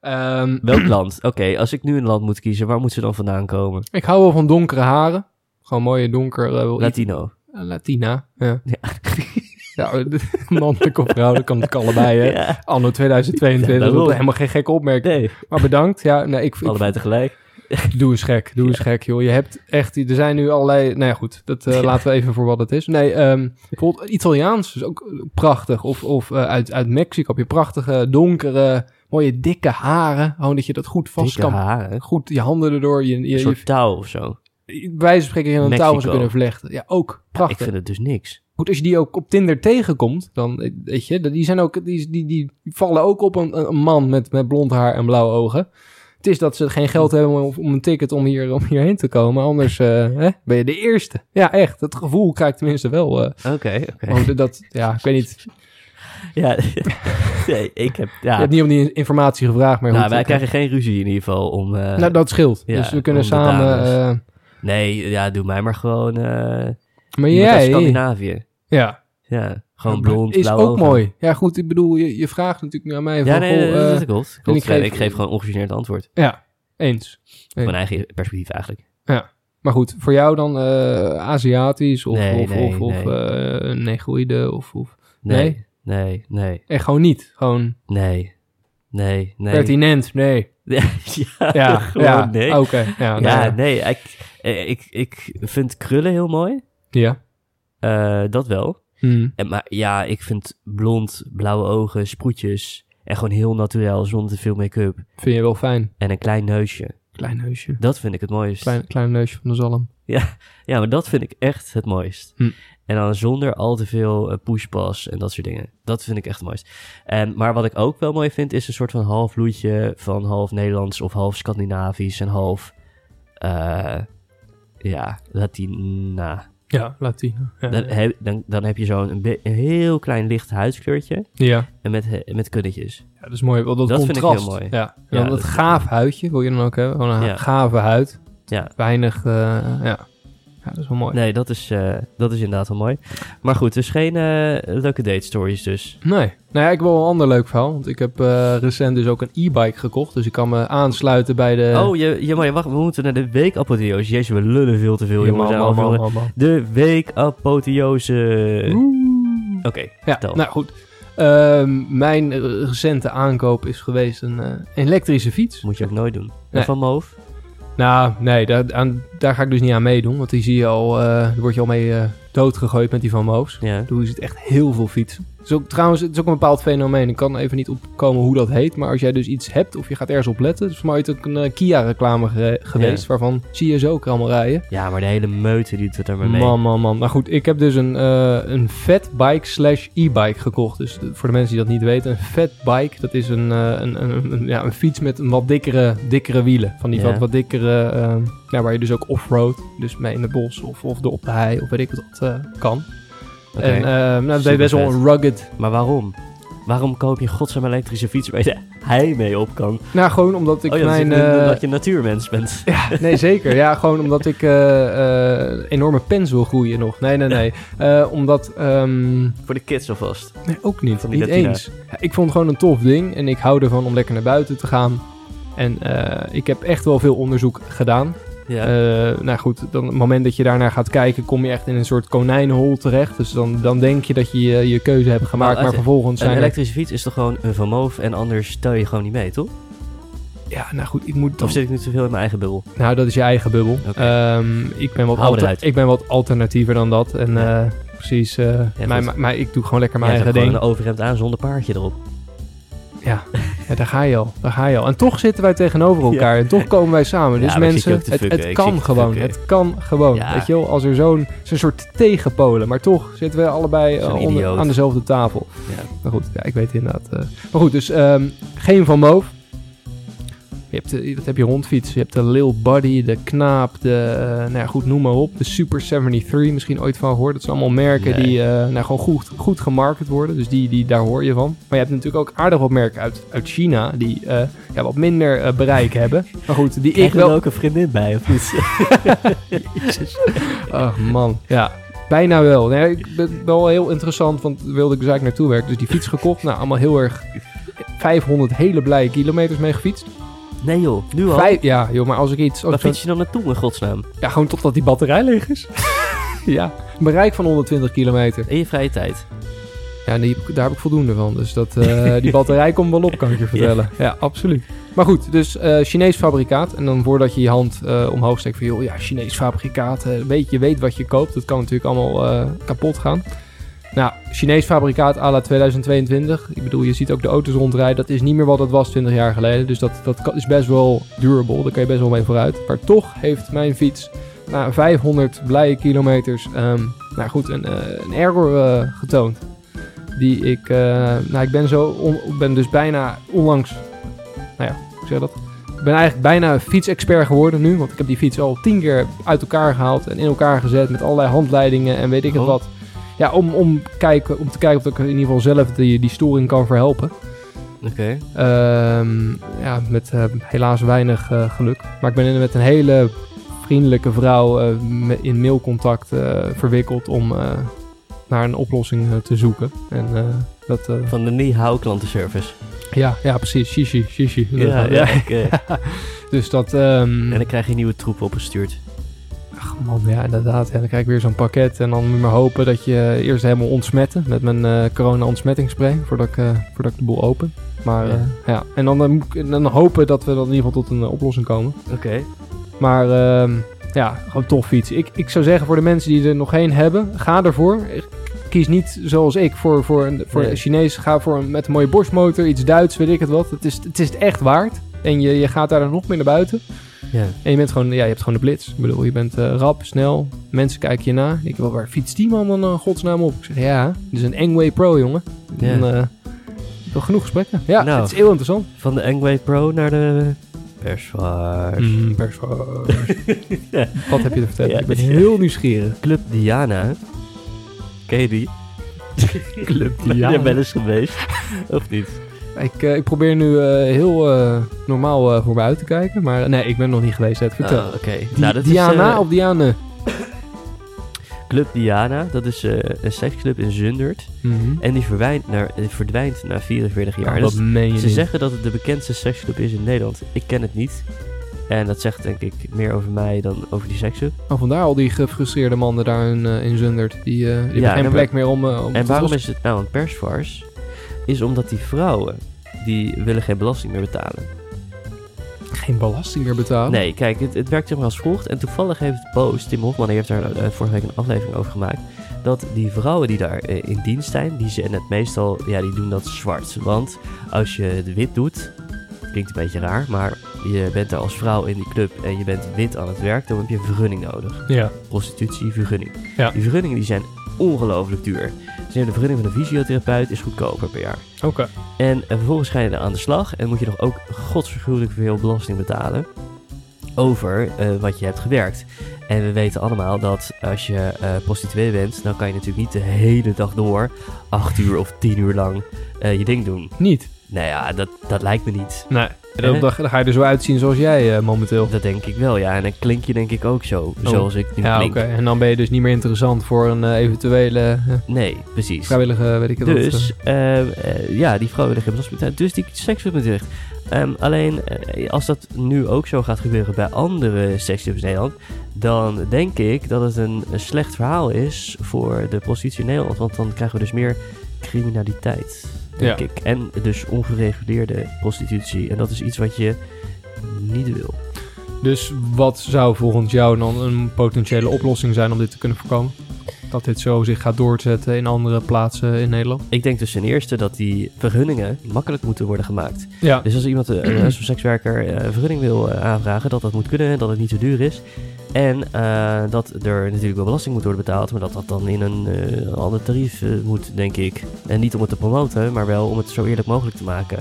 Speaker 2: Ehm,
Speaker 1: Welk land? Oké, als ik nu een land moet kiezen, waar moet ze dan vandaan komen?
Speaker 2: ik hou wel van donkere haren. Gewoon mooie donker... iets-
Speaker 1: Latino.
Speaker 2: eh, Latina, ja.
Speaker 1: Ja. [laughs]
Speaker 2: Ja, mannelijk of vrouwelijk kan het allebei, hè.
Speaker 1: Ja.
Speaker 2: Anno
Speaker 1: Ja,
Speaker 2: 2022, dat is helemaal geen gekke opmerking.
Speaker 1: Nee,
Speaker 2: Maar bedankt. Ja, nee, ik, ik,
Speaker 1: allebei tegelijk. [laughs]
Speaker 2: Doe eens gek, doe eens gek, joh. Je hebt echt, er zijn nu allerlei, nou ja, goed, dat eh, [laughs] laten we even voor wat het is. Nee, ehm, bijvoorbeeld Italiaans is ook prachtig. Of, of eh, uit, uit Mexico heb je prachtige, donkere, mooie, dikke haren. Gewoon dat je dat goed vast
Speaker 1: Dikke
Speaker 2: kan,
Speaker 1: haren.
Speaker 2: goed je handen erdoor, je,
Speaker 1: Een
Speaker 2: je, je,
Speaker 1: soort touw of zo.
Speaker 2: van spreken je een touw zou kunnen vlechten. Ja, ook
Speaker 1: Ja, ik
Speaker 2: prachtig.
Speaker 1: vind het dus niks.
Speaker 2: Goed, als je die ook op Tinder tegenkomt, dan eh, weet je, die zijn ook, die, die, die vallen ook op een, een man met, met blond haar en blauwe ogen. Het is dat ze geen geld hebben om, om een ticket om, hier, om hierheen te komen. Anders eh, hè, ben je de eerste. Ja, echt. Dat gevoel krijg ik tenminste wel. eh,
Speaker 1: Oké, oké.
Speaker 2: dat, ja, ik weet niet. [laughs]
Speaker 1: Ja, [laughs] nee, ik heb... Ja.
Speaker 2: Je hebt niet om die informatie gevraagd, maar
Speaker 1: nou,
Speaker 2: goed,
Speaker 1: wij
Speaker 2: eh,
Speaker 1: krijgen geen ruzie in ieder geval om...
Speaker 2: nou, dat scheelt.
Speaker 1: ja,
Speaker 2: dus we kunnen samen...
Speaker 1: Nee, ja, doe mij maar gewoon...
Speaker 2: maar jij...
Speaker 1: Scandinavië.
Speaker 2: Ja.
Speaker 1: Ja, gewoon blond,
Speaker 2: Is ook
Speaker 1: ogen.
Speaker 2: mooi. Ja, goed. Ik bedoel, je, je vraagt natuurlijk nu aan mij van...
Speaker 1: Ja, nee,
Speaker 2: goh,
Speaker 1: nee,
Speaker 2: eh,
Speaker 1: dat klopt.
Speaker 2: en
Speaker 1: klopt.
Speaker 2: ik geef-
Speaker 1: ik geef gewoon ongegeneerd antwoord.
Speaker 2: eens.
Speaker 1: Op mijn eigen perspectief eigenlijk.
Speaker 2: Maar goed, voor jou dan eh, Aziatisch of,
Speaker 1: Nee,
Speaker 2: of,
Speaker 1: nee,
Speaker 2: of, of
Speaker 1: nee.
Speaker 2: eh, negroïde of, of...
Speaker 1: Nee, nee, nee,
Speaker 2: Echt gewoon niet. Gewoon
Speaker 1: nee, nee, nee.
Speaker 2: pertinent, nee. [laughs]
Speaker 1: ja,
Speaker 2: Ja,
Speaker 1: gewoon
Speaker 2: ja.
Speaker 1: nee.
Speaker 2: Oké, ja.
Speaker 1: ja,
Speaker 2: nou ja.
Speaker 1: nee, ik, ik, ik vind krullen heel mooi.
Speaker 2: Ja.
Speaker 1: Eh, dat wel.
Speaker 2: Hm.
Speaker 1: En, maar ja, ik vind blond, blauwe ogen, sproetjes en gewoon heel natuurlijk zonder te veel make-up
Speaker 2: Vind je wel fijn.
Speaker 1: en een klein neusje.
Speaker 2: Klein neusje.
Speaker 1: Dat vind ik het mooist.
Speaker 2: Klein, klein neusje van de zalm.
Speaker 1: Ja, maar dat vind ik echt het mooist.
Speaker 2: Hm.
Speaker 1: En dan zonder al te veel eh, pushpas en dat soort dingen. Dat vind ik echt het mooist. En, maar wat ik ook wel mooi vind, is een soort van half bloedje van half Nederlands of half Scandinavisch en half, eh, ja, Latina.
Speaker 2: Ja, Latino. Ja,
Speaker 1: Dan, heb, dan, dan heb je zo'n een, heel klein licht huidskleurtje
Speaker 2: ja.
Speaker 1: en met, met kunnetjes.
Speaker 2: ja, dat is mooi. Dat,
Speaker 1: Dat vind ik heel mooi.
Speaker 2: Ja. En dan dat
Speaker 1: dat-
Speaker 2: gaaf huidje wil je dan ook hebben. Gewoon een gave huid.
Speaker 1: Ja.
Speaker 2: Weinig, eh, ja. Ja, dat is wel mooi.
Speaker 1: Nee, dat is, eh, dat is inderdaad wel mooi. Maar goed, dus geen eh, leuke date stories dus.
Speaker 2: Nee. Nou ja, ik wel een ander leuk verhaal. Want ik heb eh, recent dus ook een e-bike gekocht. Dus ik kan me aansluiten bij de...
Speaker 1: Oh, je, je, maar wacht, we moeten naar de weekapotheose. Jezus, we lullen veel te veel, jongens.
Speaker 2: man, man, man.
Speaker 1: De weekapotheose. Oké.
Speaker 2: Ja, nou goed. Ehm, mijn recente aankoop is geweest een elektrische fiets.
Speaker 1: moet je ook nooit doen. En
Speaker 2: Nee.
Speaker 1: van Moof?
Speaker 2: Nou, nee, daar, aan, daar ga ik dus niet aan meedoen. Want die zie je al, eh, daar word je al mee eh, doodgegooid met die van Moos.
Speaker 1: Ja.
Speaker 2: Toen is het echt heel veel fietsen. Het is ook, trouwens, het is ook een bepaald fenomeen. Ik kan even niet opkomen hoe dat heet. Maar als jij dus iets hebt of je gaat ergens op letten. Dus voor mij is het ook een eh, Kia-reclame ge- geweest. Waarvan zie je zo ook allemaal rijden.
Speaker 1: ja, maar de hele meute die doet er maar mee.
Speaker 2: Man, man, man. Nou goed, ik heb dus een, eh een fatbike slash e-bike gekocht. Dus de- voor de mensen die dat niet weten, een fatbike, dat is een, eh, een, een, een- ja, een fiets met een wat dikkere, dikkere wielen. Van die
Speaker 1: Ja.
Speaker 2: wat, wat dikkere, ja, waar je dus ook off-road, dus mee in het bos of, of de op de hei of weet ik wat dat kan. En eh, nou, dat is
Speaker 1: Super
Speaker 2: best wel een rugged.
Speaker 1: Maar waarom? Waarom koop je godsnaam elektrische fiets waar je hij mee op kan?
Speaker 2: Nou, gewoon omdat ik
Speaker 1: oh ja,
Speaker 2: mijn...
Speaker 1: dat, je,
Speaker 2: eh,
Speaker 1: dat je natuurmens bent. [laughs]
Speaker 2: Ja, nee, zeker. Ja, gewoon omdat ik eh, enorme pens wil groeien nog. Nee, nee, nee. [laughs] Omdat... ehm,
Speaker 1: Voor de kids alvast.
Speaker 2: Nee, ook niet.
Speaker 1: Van
Speaker 2: niet eens. Ja, ik vond het gewoon een tof ding en ik hou ervan om lekker naar buiten te gaan. En ik heb echt wel veel onderzoek gedaan.
Speaker 1: Ja.
Speaker 2: Eh, nou goed, dan, op het moment dat je daarnaar gaat kijken, kom je echt in een soort konijnenhol terecht. Dus dan, dan denk je dat je je, je keuze hebt gemaakt,
Speaker 1: Maar
Speaker 2: maar, vervolgens
Speaker 1: een
Speaker 2: zijn er...
Speaker 1: elektrische fiets is toch gewoon een Van Moof en anders tel je gewoon niet mee, toch?
Speaker 2: Ja, nou goed, ik moet...
Speaker 1: Of zit ik nu te veel in mijn eigen bubbel?
Speaker 2: nou, dat is je eigen bubbel. Ehm, ik, ben wat alter- ik ben wat alternatiever dan dat. En
Speaker 1: Ja.
Speaker 2: eh, precies, eh, maar, maar, maar ik doe gewoon lekker mijn eigen ding.
Speaker 1: een overhemd aan zonder paardje erop.
Speaker 2: Ja. ja, daar ga je al. Daar ga je al. En toch zitten wij tegenover elkaar. En toch komen wij samen. Dus mensen, het, kan gewoon. Het kan gewoon. Weet je wel, als er zo'n zo'n soort tegenpolen. Maar toch zitten we allebei eh, onder- aan dezelfde tafel.
Speaker 1: Ja.
Speaker 2: Maar goed, ja, ik weet het inderdaad. eh. Maar goed, dus ehm, geen Van Moof. Je hebt, de, wat heb je rondfiets? Je hebt de Lil Buddy, de Knaap, de, eh, nou ja, goed, noem maar op. De Super 73, misschien ooit van gehoord. Dat zijn allemaal merken
Speaker 1: Nee.
Speaker 2: die eh, nou, gewoon goed, goed gemarket worden. Dus die, die, daar hoor je van. Maar je hebt natuurlijk ook aardig wat merken uit, uit China die eh, ja, wat minder eh, bereik hebben. Maar goed, die
Speaker 1: Krijg
Speaker 2: ik
Speaker 1: er
Speaker 2: wel...
Speaker 1: ook een vriendin bij, of niet? [laughs] Jezus.
Speaker 2: Ach man, ja. Bijna wel. Nee, ik ben wel heel interessant, want wilde ik dus eigenlijk naartoe werken. Dus die fiets gekocht. Nou, allemaal heel erg 500 hele blije kilometers mee gefietst.
Speaker 1: Nee joh, nu al?
Speaker 2: Vijf, ja, joh, maar als ik iets... Als
Speaker 1: Waar fiets je dan naartoe, in godsnaam?
Speaker 2: ja, gewoon totdat die batterij leeg is. [laughs] ja, een bereik van 120 kilometer.
Speaker 1: In je vrije tijd.
Speaker 2: Ja, die, daar heb ik voldoende van. Dus dat, eh, [laughs] die batterij komt wel op, kan ik je vertellen. Ja, absoluut. Maar goed, dus eh Chinees fabrikaat. En dan voordat je je hand eh, omhoog steekt van... joh, ja, Chinees fabrikaat. weet, je weet wat je koopt. Dat kan natuurlijk allemaal kapot gaan. Nou, Chinees fabrikaat à la 2022. Ik bedoel, je ziet ook de auto's rondrijden. Dat is niet meer wat het was 20 jaar geleden. Dus dat, dat is best wel durable. Daar kan je best wel mee vooruit. Maar toch heeft mijn fiets na 500 blije kilometers... ehm, nou goed, een, eh, een error eh, getoond. Die ik... eh, nou, ik ben zo... On, ben dus bijna onlangs... Nou ja, hoe zeg je dat? Ik ben eigenlijk bijna fietsexpert geworden nu. Want ik heb die fiets al tien keer uit elkaar gehaald en in elkaar gezet met allerlei handleidingen en weet ik het
Speaker 1: Oh.
Speaker 2: wat. Ja, om, om, kijken, om te kijken of ik in ieder geval zelf die, die storing kan verhelpen.
Speaker 1: Oké.
Speaker 2: Ehm, ja, met eh, helaas weinig eh, geluk. Maar ik ben met een hele vriendelijke vrouw eh, in mailcontact verwikkeld om naar een oplossing te zoeken. En dat...
Speaker 1: Van de Nihao klantenservice.
Speaker 2: ja, ja, precies. Shishi, shishi.
Speaker 1: Ja, ja, [laughs] oké.
Speaker 2: Dus dat... ehm,
Speaker 1: En dan krijg je nieuwe troep opgestuurd.
Speaker 2: Man, ja inderdaad. Ja, dan krijg ik weer zo'n pakket en dan moet je maar hopen dat je eerst helemaal ontsmetten met mijn eh, corona ontsmettingsspray voordat ik, eh, voordat ik de boel open. Maar
Speaker 1: Ja.
Speaker 2: ja, ja. en dan, eh, dan hopen dat we dan in ieder geval tot een eh, oplossing komen.
Speaker 1: Oké.
Speaker 2: Maar ehm, ja, gewoon tof fiets. Ik, ik zou zeggen voor de mensen die er nog geen hebben, ga ervoor. Kies niet zoals ik voor, voor, een, voor
Speaker 1: Nee.
Speaker 2: een Chinees. Ga voor een, met een mooie borstmotor, iets Duits, weet ik het wat. Het is het, is het echt waard. En je, je gaat daar dan nog meer naar buiten.
Speaker 1: Ja.
Speaker 2: En je bent gewoon, ja, je hebt gewoon de blitz. Ik bedoel, je bent eh, rap, snel. Mensen kijken je na. Ik wil waar fietst die man dan uh, godsnaam op? Ik zeg, ja, dit is een Engway Pro, jongen.
Speaker 1: Ja.
Speaker 2: Dan, eh, wel genoeg gesprekken. Ja,
Speaker 1: Nou.
Speaker 2: het is heel interessant.
Speaker 1: Van de Engway Pro naar de persvaart.
Speaker 2: Mm, persvaart. [laughs]
Speaker 1: Ja.
Speaker 2: Wat heb je te vertellen?
Speaker 1: Ja.
Speaker 2: Ik ben heel nieuwsgierig.
Speaker 1: Club Diana. Ken je die?
Speaker 2: Club [laughs]
Speaker 1: Ben je wel eens geweest? Of niet?
Speaker 2: Ik, eh, ik probeer nu eh, heel eh, normaal voor me uit te kijken. Maar nee, ik ben nog niet geweest. Ed. Vertel.
Speaker 1: Ah, Oké.
Speaker 2: Di-
Speaker 1: Nou, dat is,
Speaker 2: Diana of Diane?
Speaker 1: Club Diana, dat is een seksclub in Zundert.
Speaker 2: Mhm.
Speaker 1: En die verdwijnt, naar, verdwijnt na 44 jaar.
Speaker 2: Oh,
Speaker 1: Dat
Speaker 2: meen je
Speaker 1: ze
Speaker 2: niet.
Speaker 1: zeggen dat het de bekendste seksclub is in Nederland. Ik ken het niet. En dat zegt denk ik meer over mij dan over die seksclub.
Speaker 2: Oh, vandaar al die gefrustreerde mannen daar in, in Zundert. Die, die hebben geen plek meer om, om
Speaker 1: En waarom is het nou een persvars? Is omdat die vrouwen, die willen geen belasting meer betalen.
Speaker 2: geen belasting meer betalen?
Speaker 1: Nee, kijk, het, het werkt zeg maar als volgt. En toevallig heeft Boos, Tim Hofman, heeft daar eh, vorige week een aflevering over gemaakt. Dat die vrouwen die daar eh, in dienst zijn, die zijn het meestal, ja, die doen dat zwart. Want als je het wit doet, klinkt een beetje raar, maar je bent daar als vrouw in die club en je bent wit aan het werk, dan heb je een vergunning nodig.
Speaker 2: Ja.
Speaker 1: Prostitutie, vergunning.
Speaker 2: Ja.
Speaker 1: Die vergunningen die zijn ongelooflijk duur. Dus de vergunning van een fysiotherapeut is goedkoper per jaar.
Speaker 2: Oké.
Speaker 1: En eh, vervolgens ga je er aan de slag en moet je nog ook godsvergruwelijk veel belasting betalen over eh, wat je hebt gewerkt. En we weten allemaal dat als je eh prostituee bent, dan kan je natuurlijk niet de hele dag door, acht uur of tien uur lang, je ding doen.
Speaker 2: Niet?
Speaker 1: Nou ja, dat, dat lijkt me niet.
Speaker 2: Nee. En dan, ga je er zo uitzien zoals jij eh, momenteel.
Speaker 1: Dat denk ik wel, ja. En dan klink je denk ik ook zo, zoals ik nu
Speaker 2: Oh. Ja, oké.
Speaker 1: klink.
Speaker 2: En dan ben je dus niet meer interessant voor een eh, eventuele eh,
Speaker 1: Nee, precies.
Speaker 2: vrijwillige, weet ik het wat.
Speaker 1: Dus, ja, die vrouwen willen geen belasting betalen. Dus die dicht. Ehm, alleen, als dat nu ook zo gaat gebeuren bij andere seksclubs in Nederland... dan denk ik dat het een, een slecht verhaal is voor de prostitutie in Nederland. Want dan krijgen we dus meer criminaliteit, denk
Speaker 2: Ja.
Speaker 1: ik. En dus ongereguleerde prostitutie. En dat is iets wat je niet wil.
Speaker 2: Dus wat zou volgens jou dan een potentiële oplossing zijn om dit te kunnen voorkomen? Dat dit zo zich gaat doorzetten in andere plaatsen in Nederland?
Speaker 1: Ik denk dus ten eerste dat die vergunningen makkelijk moeten worden gemaakt.
Speaker 2: Ja.
Speaker 1: Dus als iemand, eh, [clears throat] een sekswerker, eh, een vergunning wil eh, aanvragen, dat dat moet kunnen, dat het niet te duur is. En dat er natuurlijk wel belasting moet worden betaald, maar dat dat dan in een eh, ander tarief moet, denk ik. En niet om het te promoten, maar wel om het zo eerlijk mogelijk te maken.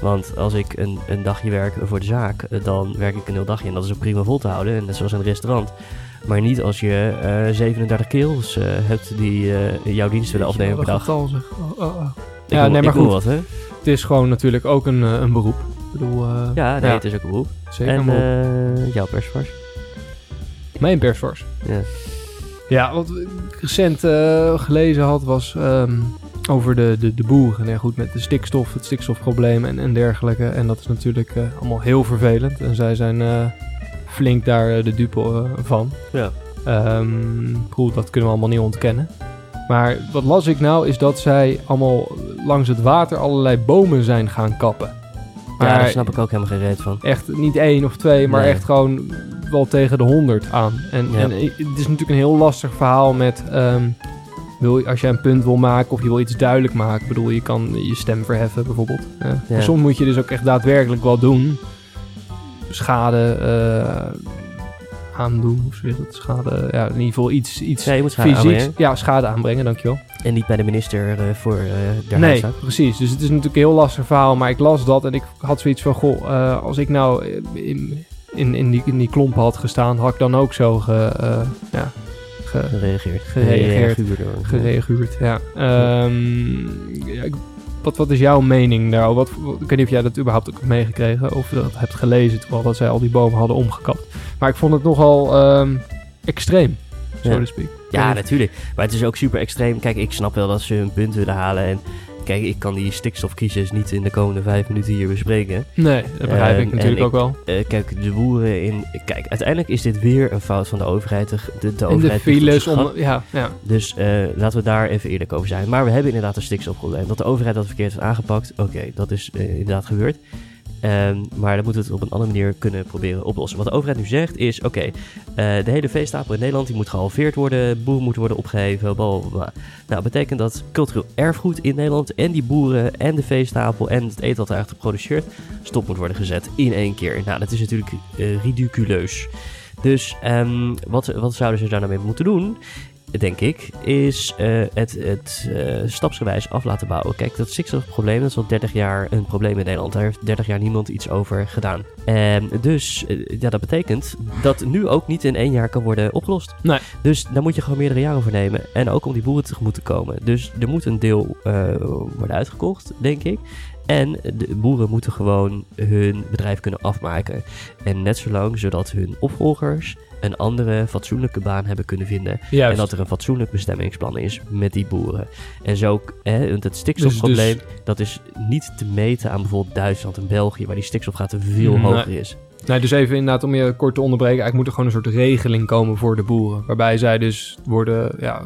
Speaker 1: Want als ik een, een dagje werk voor de zaak, dan werk ik een heel dagje en dat is ook prima vol te houden. En net zoals in een restaurant. Maar niet als je eh 37 kills eh, hebt die eh, jouw dienst willen afnemen per dag.
Speaker 2: Getal, zeg. Oh, oh, oh.
Speaker 1: Ik
Speaker 2: Ja, nee, maar goed.
Speaker 1: Wat, hè?
Speaker 2: Het is gewoon natuurlijk ook een, eh, een beroep. Ik bedoel, eh,
Speaker 1: Ja, nee, het is ook een beroep.
Speaker 2: zeker
Speaker 1: en
Speaker 2: een beroep.
Speaker 1: eh jouw persvars.
Speaker 2: Mijn persvars.
Speaker 1: Ja.
Speaker 2: Ja, wat ik recent eh, gelezen had was ehm, over de, de, de boeren. Ja, goed, met de stikstof, het stikstofprobleem en, en dergelijke. En dat is natuurlijk eh, allemaal heel vervelend. En zij zijn eh, flink daar eh, de dupe eh, van.
Speaker 1: Ja.
Speaker 2: Goed, dat kunnen we allemaal niet ontkennen. Maar wat las ik nou is dat zij allemaal langs het water allerlei bomen zijn gaan kappen.
Speaker 1: ja,
Speaker 2: Maar
Speaker 1: daar snap ik ook helemaal geen reet van.
Speaker 2: echt niet één of twee, maar
Speaker 1: Nee.
Speaker 2: echt gewoon wel tegen de honderd aan. En,
Speaker 1: Ja.
Speaker 2: en het is natuurlijk een heel lastig verhaal met... ehm, wil als je een punt wil maken of je wil iets duidelijk maken... Ik bedoel, je kan je stem verheffen bijvoorbeeld. Ja.
Speaker 1: Ja.
Speaker 2: Soms moet je dus ook echt daadwerkelijk wat doen. Schade eh, aandoen, of zo zeg je dat? Schade, ja, in ieder geval iets, iets
Speaker 1: Ja,
Speaker 2: fysieks. Ja, schade aanbrengen, dankjewel.
Speaker 1: En niet bij de minister eh, voor de
Speaker 2: Nee, precies. Dus het is natuurlijk een heel lastig verhaal. Maar ik las dat en ik had zoiets van... Goh, als ik nou in, in, in, die, in die klompen had gestaan... had ik dan ook zo ge, ja, ge,
Speaker 1: Gereageerd.
Speaker 2: Gereageerd.
Speaker 1: Gereageerd.
Speaker 2: gereageerd. Ja. Ehm, ja, ik- wat, wat is jouw mening daar? Wat, wat- ik weet niet of jij dat überhaupt ook hebt meegekregen... of dat hebt gelezen terwijl dat zij al die bomen hadden omgekapt. Maar ik vond het nogal ehm, extreem, so
Speaker 1: Ja.
Speaker 2: speak.
Speaker 1: Ja, natuurlijk. Maar het is ook super extreem. Kijk, ik snap wel dat ze hun punt willen halen. En kijk, ik kan die stikstofcrisis niet in de komende vijf minuten hier bespreken.
Speaker 2: Nee, dat begrijp
Speaker 1: Ehm,
Speaker 2: ik natuurlijk
Speaker 1: en
Speaker 2: ook wel.
Speaker 1: Eh, kijk, de boeren in... Kijk, uiteindelijk is dit weer een fout van de overheid. De, de, de
Speaker 2: In de
Speaker 1: overheid op
Speaker 2: files om... Ja, ja.
Speaker 1: Dus eh, laten we daar even eerlijk over zijn. Maar we hebben inderdaad een stikstofprobleem. Dat de overheid dat verkeerd heeft aangepakt, oké, dat is eh, inderdaad gebeurd. Ehm, maar dan moeten we het op een andere manier kunnen proberen oplossen. Wat de overheid nu zegt is, oké, eh, de hele veestapel in Nederland die moet gehalveerd worden. Boeren moeten worden opgeheven, bla bla bla. Nou, betekent dat cultureel erfgoed in Nederland en die boeren en de veestapel en het eten er eigenlijk geproduceerd stop moet worden gezet in één keer. Nou, dat is natuurlijk eh, ridiculeus. Dus ehm, wat, wat zouden ze daar nou mee moeten doen? Denk ik, is eh, het, het eh, stapsgewijs af laten bouwen. Kijk, dat stikstofprobleem dat is al 30 jaar een probleem in Nederland. Daar heeft 30 jaar niemand iets over gedaan. En dus, eh, ja, dat betekent dat nu ook niet in één jaar kan worden opgelost.
Speaker 2: Nee.
Speaker 1: Dus daar moet je gewoon meerdere jaren voor nemen. En ook om die boeren tegemoet te komen. Dus er moet een deel worden uitgekocht, denk ik. En de boeren moeten gewoon hun bedrijf kunnen afmaken. En net zolang zodat hun opvolgers een andere fatsoenlijke baan hebben kunnen vinden.
Speaker 2: Juist.
Speaker 1: En dat er een fatsoenlijk bestemmingsplan is met die boeren. En zo, hè, want het stikstofprobleem,
Speaker 2: Dus-
Speaker 1: dat is niet te meten aan bijvoorbeeld Duitsland en België, waar die stikstofgraad veel
Speaker 2: Nee.
Speaker 1: hoger is.
Speaker 2: Nee, dus even inderdaad om je kort te onderbreken. Eigenlijk moet er gewoon een soort regeling komen voor de boeren. Waarbij zij dus worden, ja,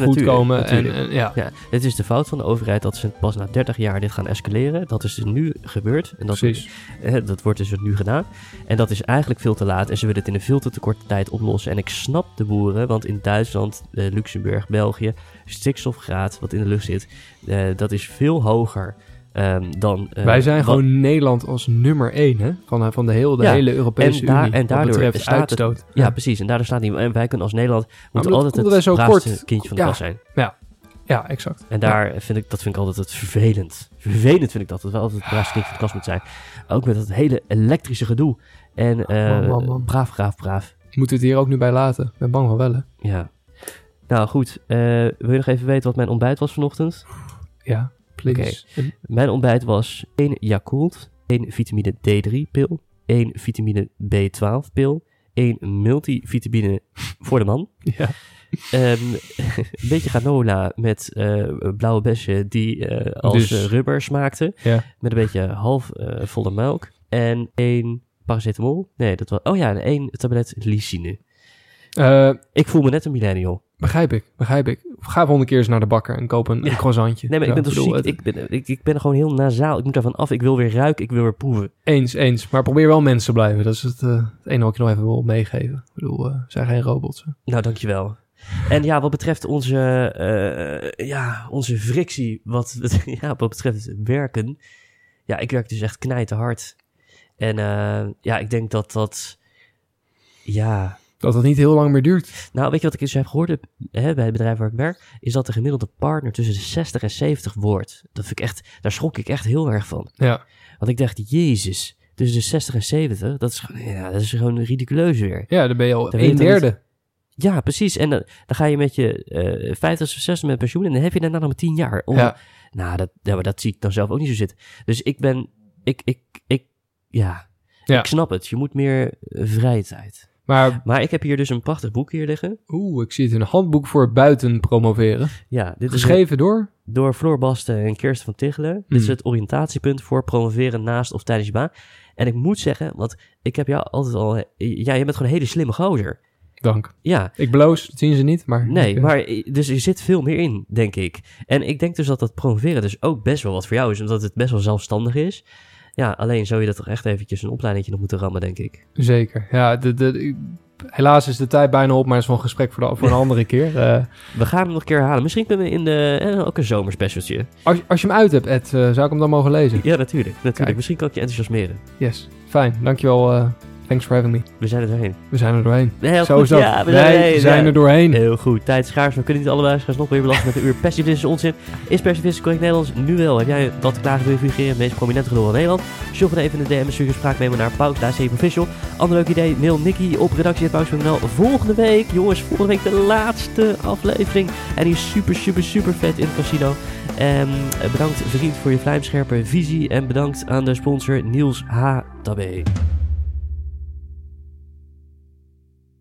Speaker 2: goed
Speaker 1: natuurlijk,
Speaker 2: komen. En,
Speaker 1: natuurlijk.
Speaker 2: en, ja,
Speaker 1: Ja, het is de fout van de overheid dat ze pas na 30 jaar dit gaan escaleren. Dat is dus nu gebeurd. En dat,
Speaker 2: precies.
Speaker 1: eh, dat wordt dus nu gedaan. En dat is eigenlijk veel te laat. En ze willen het in een veel te, te korte tijd oplossen. En ik snap de boeren, want in Duitsland, eh, Luxemburg, België, stikstofgraad wat in de lucht zit, eh, dat is veel hoger ehm, dan. eh,
Speaker 2: Wij zijn
Speaker 1: wat-
Speaker 2: gewoon Nederland als nummer één hè? Van, eh, van de, heel, de
Speaker 1: Ja,
Speaker 2: hele Europese
Speaker 1: en daar-
Speaker 2: Unie.
Speaker 1: en daardoor
Speaker 2: betreft
Speaker 1: staat het-
Speaker 2: uitstoot.
Speaker 1: Ja, precies. En daardoor staat niet. En wij kunnen als Nederland moeten altijd het
Speaker 2: zo kort.
Speaker 1: kindje van de
Speaker 2: Ja.
Speaker 1: klas zijn.
Speaker 2: ja, exact.
Speaker 1: En daar vind ik, dat vind ik altijd het vervelend. Vervelend vind ik dat. Dat wel altijd het braafste kindje van de klas moet zijn. Ook met dat hele elektrische gedoe. En eh,
Speaker 2: Man, man, man.
Speaker 1: braaf, braaf, braaf.
Speaker 2: Moeten we het hier ook nu bij laten? Ik ben bang van wel, hè?
Speaker 1: Ja. Nou goed, wil je nog even weten wat mijn ontbijt was vanochtend?
Speaker 2: Ja, please.
Speaker 1: Mijn ontbijt was 1 Yakult, 1 vitamine D3-pil, 1 vitamine B12-pil, 1 multivitamine voor de man, [laughs]
Speaker 2: Ja.
Speaker 1: Ehm, een beetje granola met eh, blauwe bessen die eh, als
Speaker 2: Dus-
Speaker 1: eh, rubber smaakte.
Speaker 2: Ja.
Speaker 1: Met een beetje half volle melk. En één paracetamol. Nee, dat was... Oh ja, en één tablet lysine. Ik voel me net een millennial.
Speaker 2: Begrijp ik, begrijp ik. Ga volgende keer eens naar de bakker en koop een,
Speaker 1: Ja.
Speaker 2: een croissantje.
Speaker 1: Nee, maar ik ben toch ziek.
Speaker 2: het-
Speaker 1: Ik ben, ik, ik ben gewoon heel nasaal. Ik moet daarvan af. Ik wil weer ruiken. Ik wil weer proeven.
Speaker 2: Eens, eens. Maar probeer wel mensen te blijven. Dat is het, eh, het enige wat ik nog even wil meegeven. Ik bedoel, eh zijn geen robots. hè.
Speaker 1: Nou, dankjewel. En ja, wat betreft onze, eh, ja, onze frictie, wat, [laughs] ja, wat betreft werken. Ja, ik werk dus echt knijten hard. En ja, ik denk dat dat, ja...
Speaker 2: Dat het niet heel lang meer duurt.
Speaker 1: Nou, weet je wat ik eens heb gehoord heb, hè, bij het bedrijf waar ik werk? Is dat de gemiddelde partner tussen de 60 en 70 wordt. Dat vind ik echt, daar schrok ik echt heel erg van.
Speaker 2: Ja,
Speaker 1: Want ik dacht, jezus, tussen de 60 en 70, dat is, gewoon- ja, dat is gewoon ridiculeus weer.
Speaker 2: ja dan ben je al
Speaker 1: Dat weet
Speaker 2: een derde.
Speaker 1: Ja, precies. En dan, dan ga je met je eh 50 of 60 met pensioen en dan heb je daarna nog maar 10 jaar. Om,
Speaker 2: Ja,
Speaker 1: Nou, dat, ja, maar dat zie ik dan zelf ook niet zo zitten. Dus ik ben, ik, ik, ik, ja,
Speaker 2: Ja.
Speaker 1: ik snap het. Je moet meer eh, vrije tijd.
Speaker 2: Maar
Speaker 1: Maar ik heb hier dus een prachtig boek hier liggen.
Speaker 2: oeh, ik zie het een handboek voor buiten promoveren.
Speaker 1: Ja, dit is
Speaker 2: Geschreven door?
Speaker 1: door Floor Basten en Kirsten van Tichelen. Dit is
Speaker 2: Hmm.
Speaker 1: het oriëntatiepunt voor promoveren naast of tijdens je baan. En ik moet zeggen, want ik heb jou altijd al... Ja, je bent gewoon een hele slimme gozer.
Speaker 2: Dank.
Speaker 1: Ja,
Speaker 2: Ik bloos, dat zien ze niet, maar...
Speaker 1: nee,
Speaker 2: eh,
Speaker 1: maar dus er zit veel meer in, denk ik. En ik denk dus dat dat promoveren dus ook best wel wat voor jou is, omdat het best wel zelfstandig is. Ja, alleen zou je dat toch echt eventjes een opleiding nog moeten rammen, denk ik.
Speaker 2: Zeker. Ja, de, de, helaas is de tijd bijna op, maar dat is wel een gesprek voor, de, voor een [laughs] andere keer. Eh,
Speaker 1: We gaan hem nog een keer halen. Misschien kunnen we in de... Eh, ook een zomerspecialtje.
Speaker 2: als, als je hem uit hebt, Ed, eh, zou ik hem dan mogen lezen?
Speaker 1: Ja, natuurlijk. natuurlijk.
Speaker 2: Kijk.
Speaker 1: Misschien kan ik je enthousiasmeren.
Speaker 2: Yes. Fijn. Dankjewel. eh thanks for having me.
Speaker 1: We zijn er doorheen.
Speaker 2: We zijn er doorheen.
Speaker 1: Heel
Speaker 2: Zo
Speaker 1: goed,
Speaker 2: is dat.
Speaker 1: Ja, we
Speaker 2: Wij
Speaker 1: doorheen.
Speaker 2: zijn
Speaker 1: Ja.
Speaker 2: er doorheen.
Speaker 1: Heel goed. Tijd schaars. We kunnen niet allebei schaars nog weer belasten met een uur pessimistische onzin. Is pessimistisch correct Nederlands? Nu wel. Heb jij wat klagen wil figureren? Meest prominente gelul van Nederland? Dan even de DM en stuur je spraakmemo naar Pauws, official. Ander leuk idee, mail Nicky op redactie.pauws.nl. Volgende week, jongens, volgende week de laatste aflevering. En die is super, super, super vet in het casino. En bedankt vriend voor je vlijmscherpe visie. En bedankt aan de sponsor Niels H. Tabé.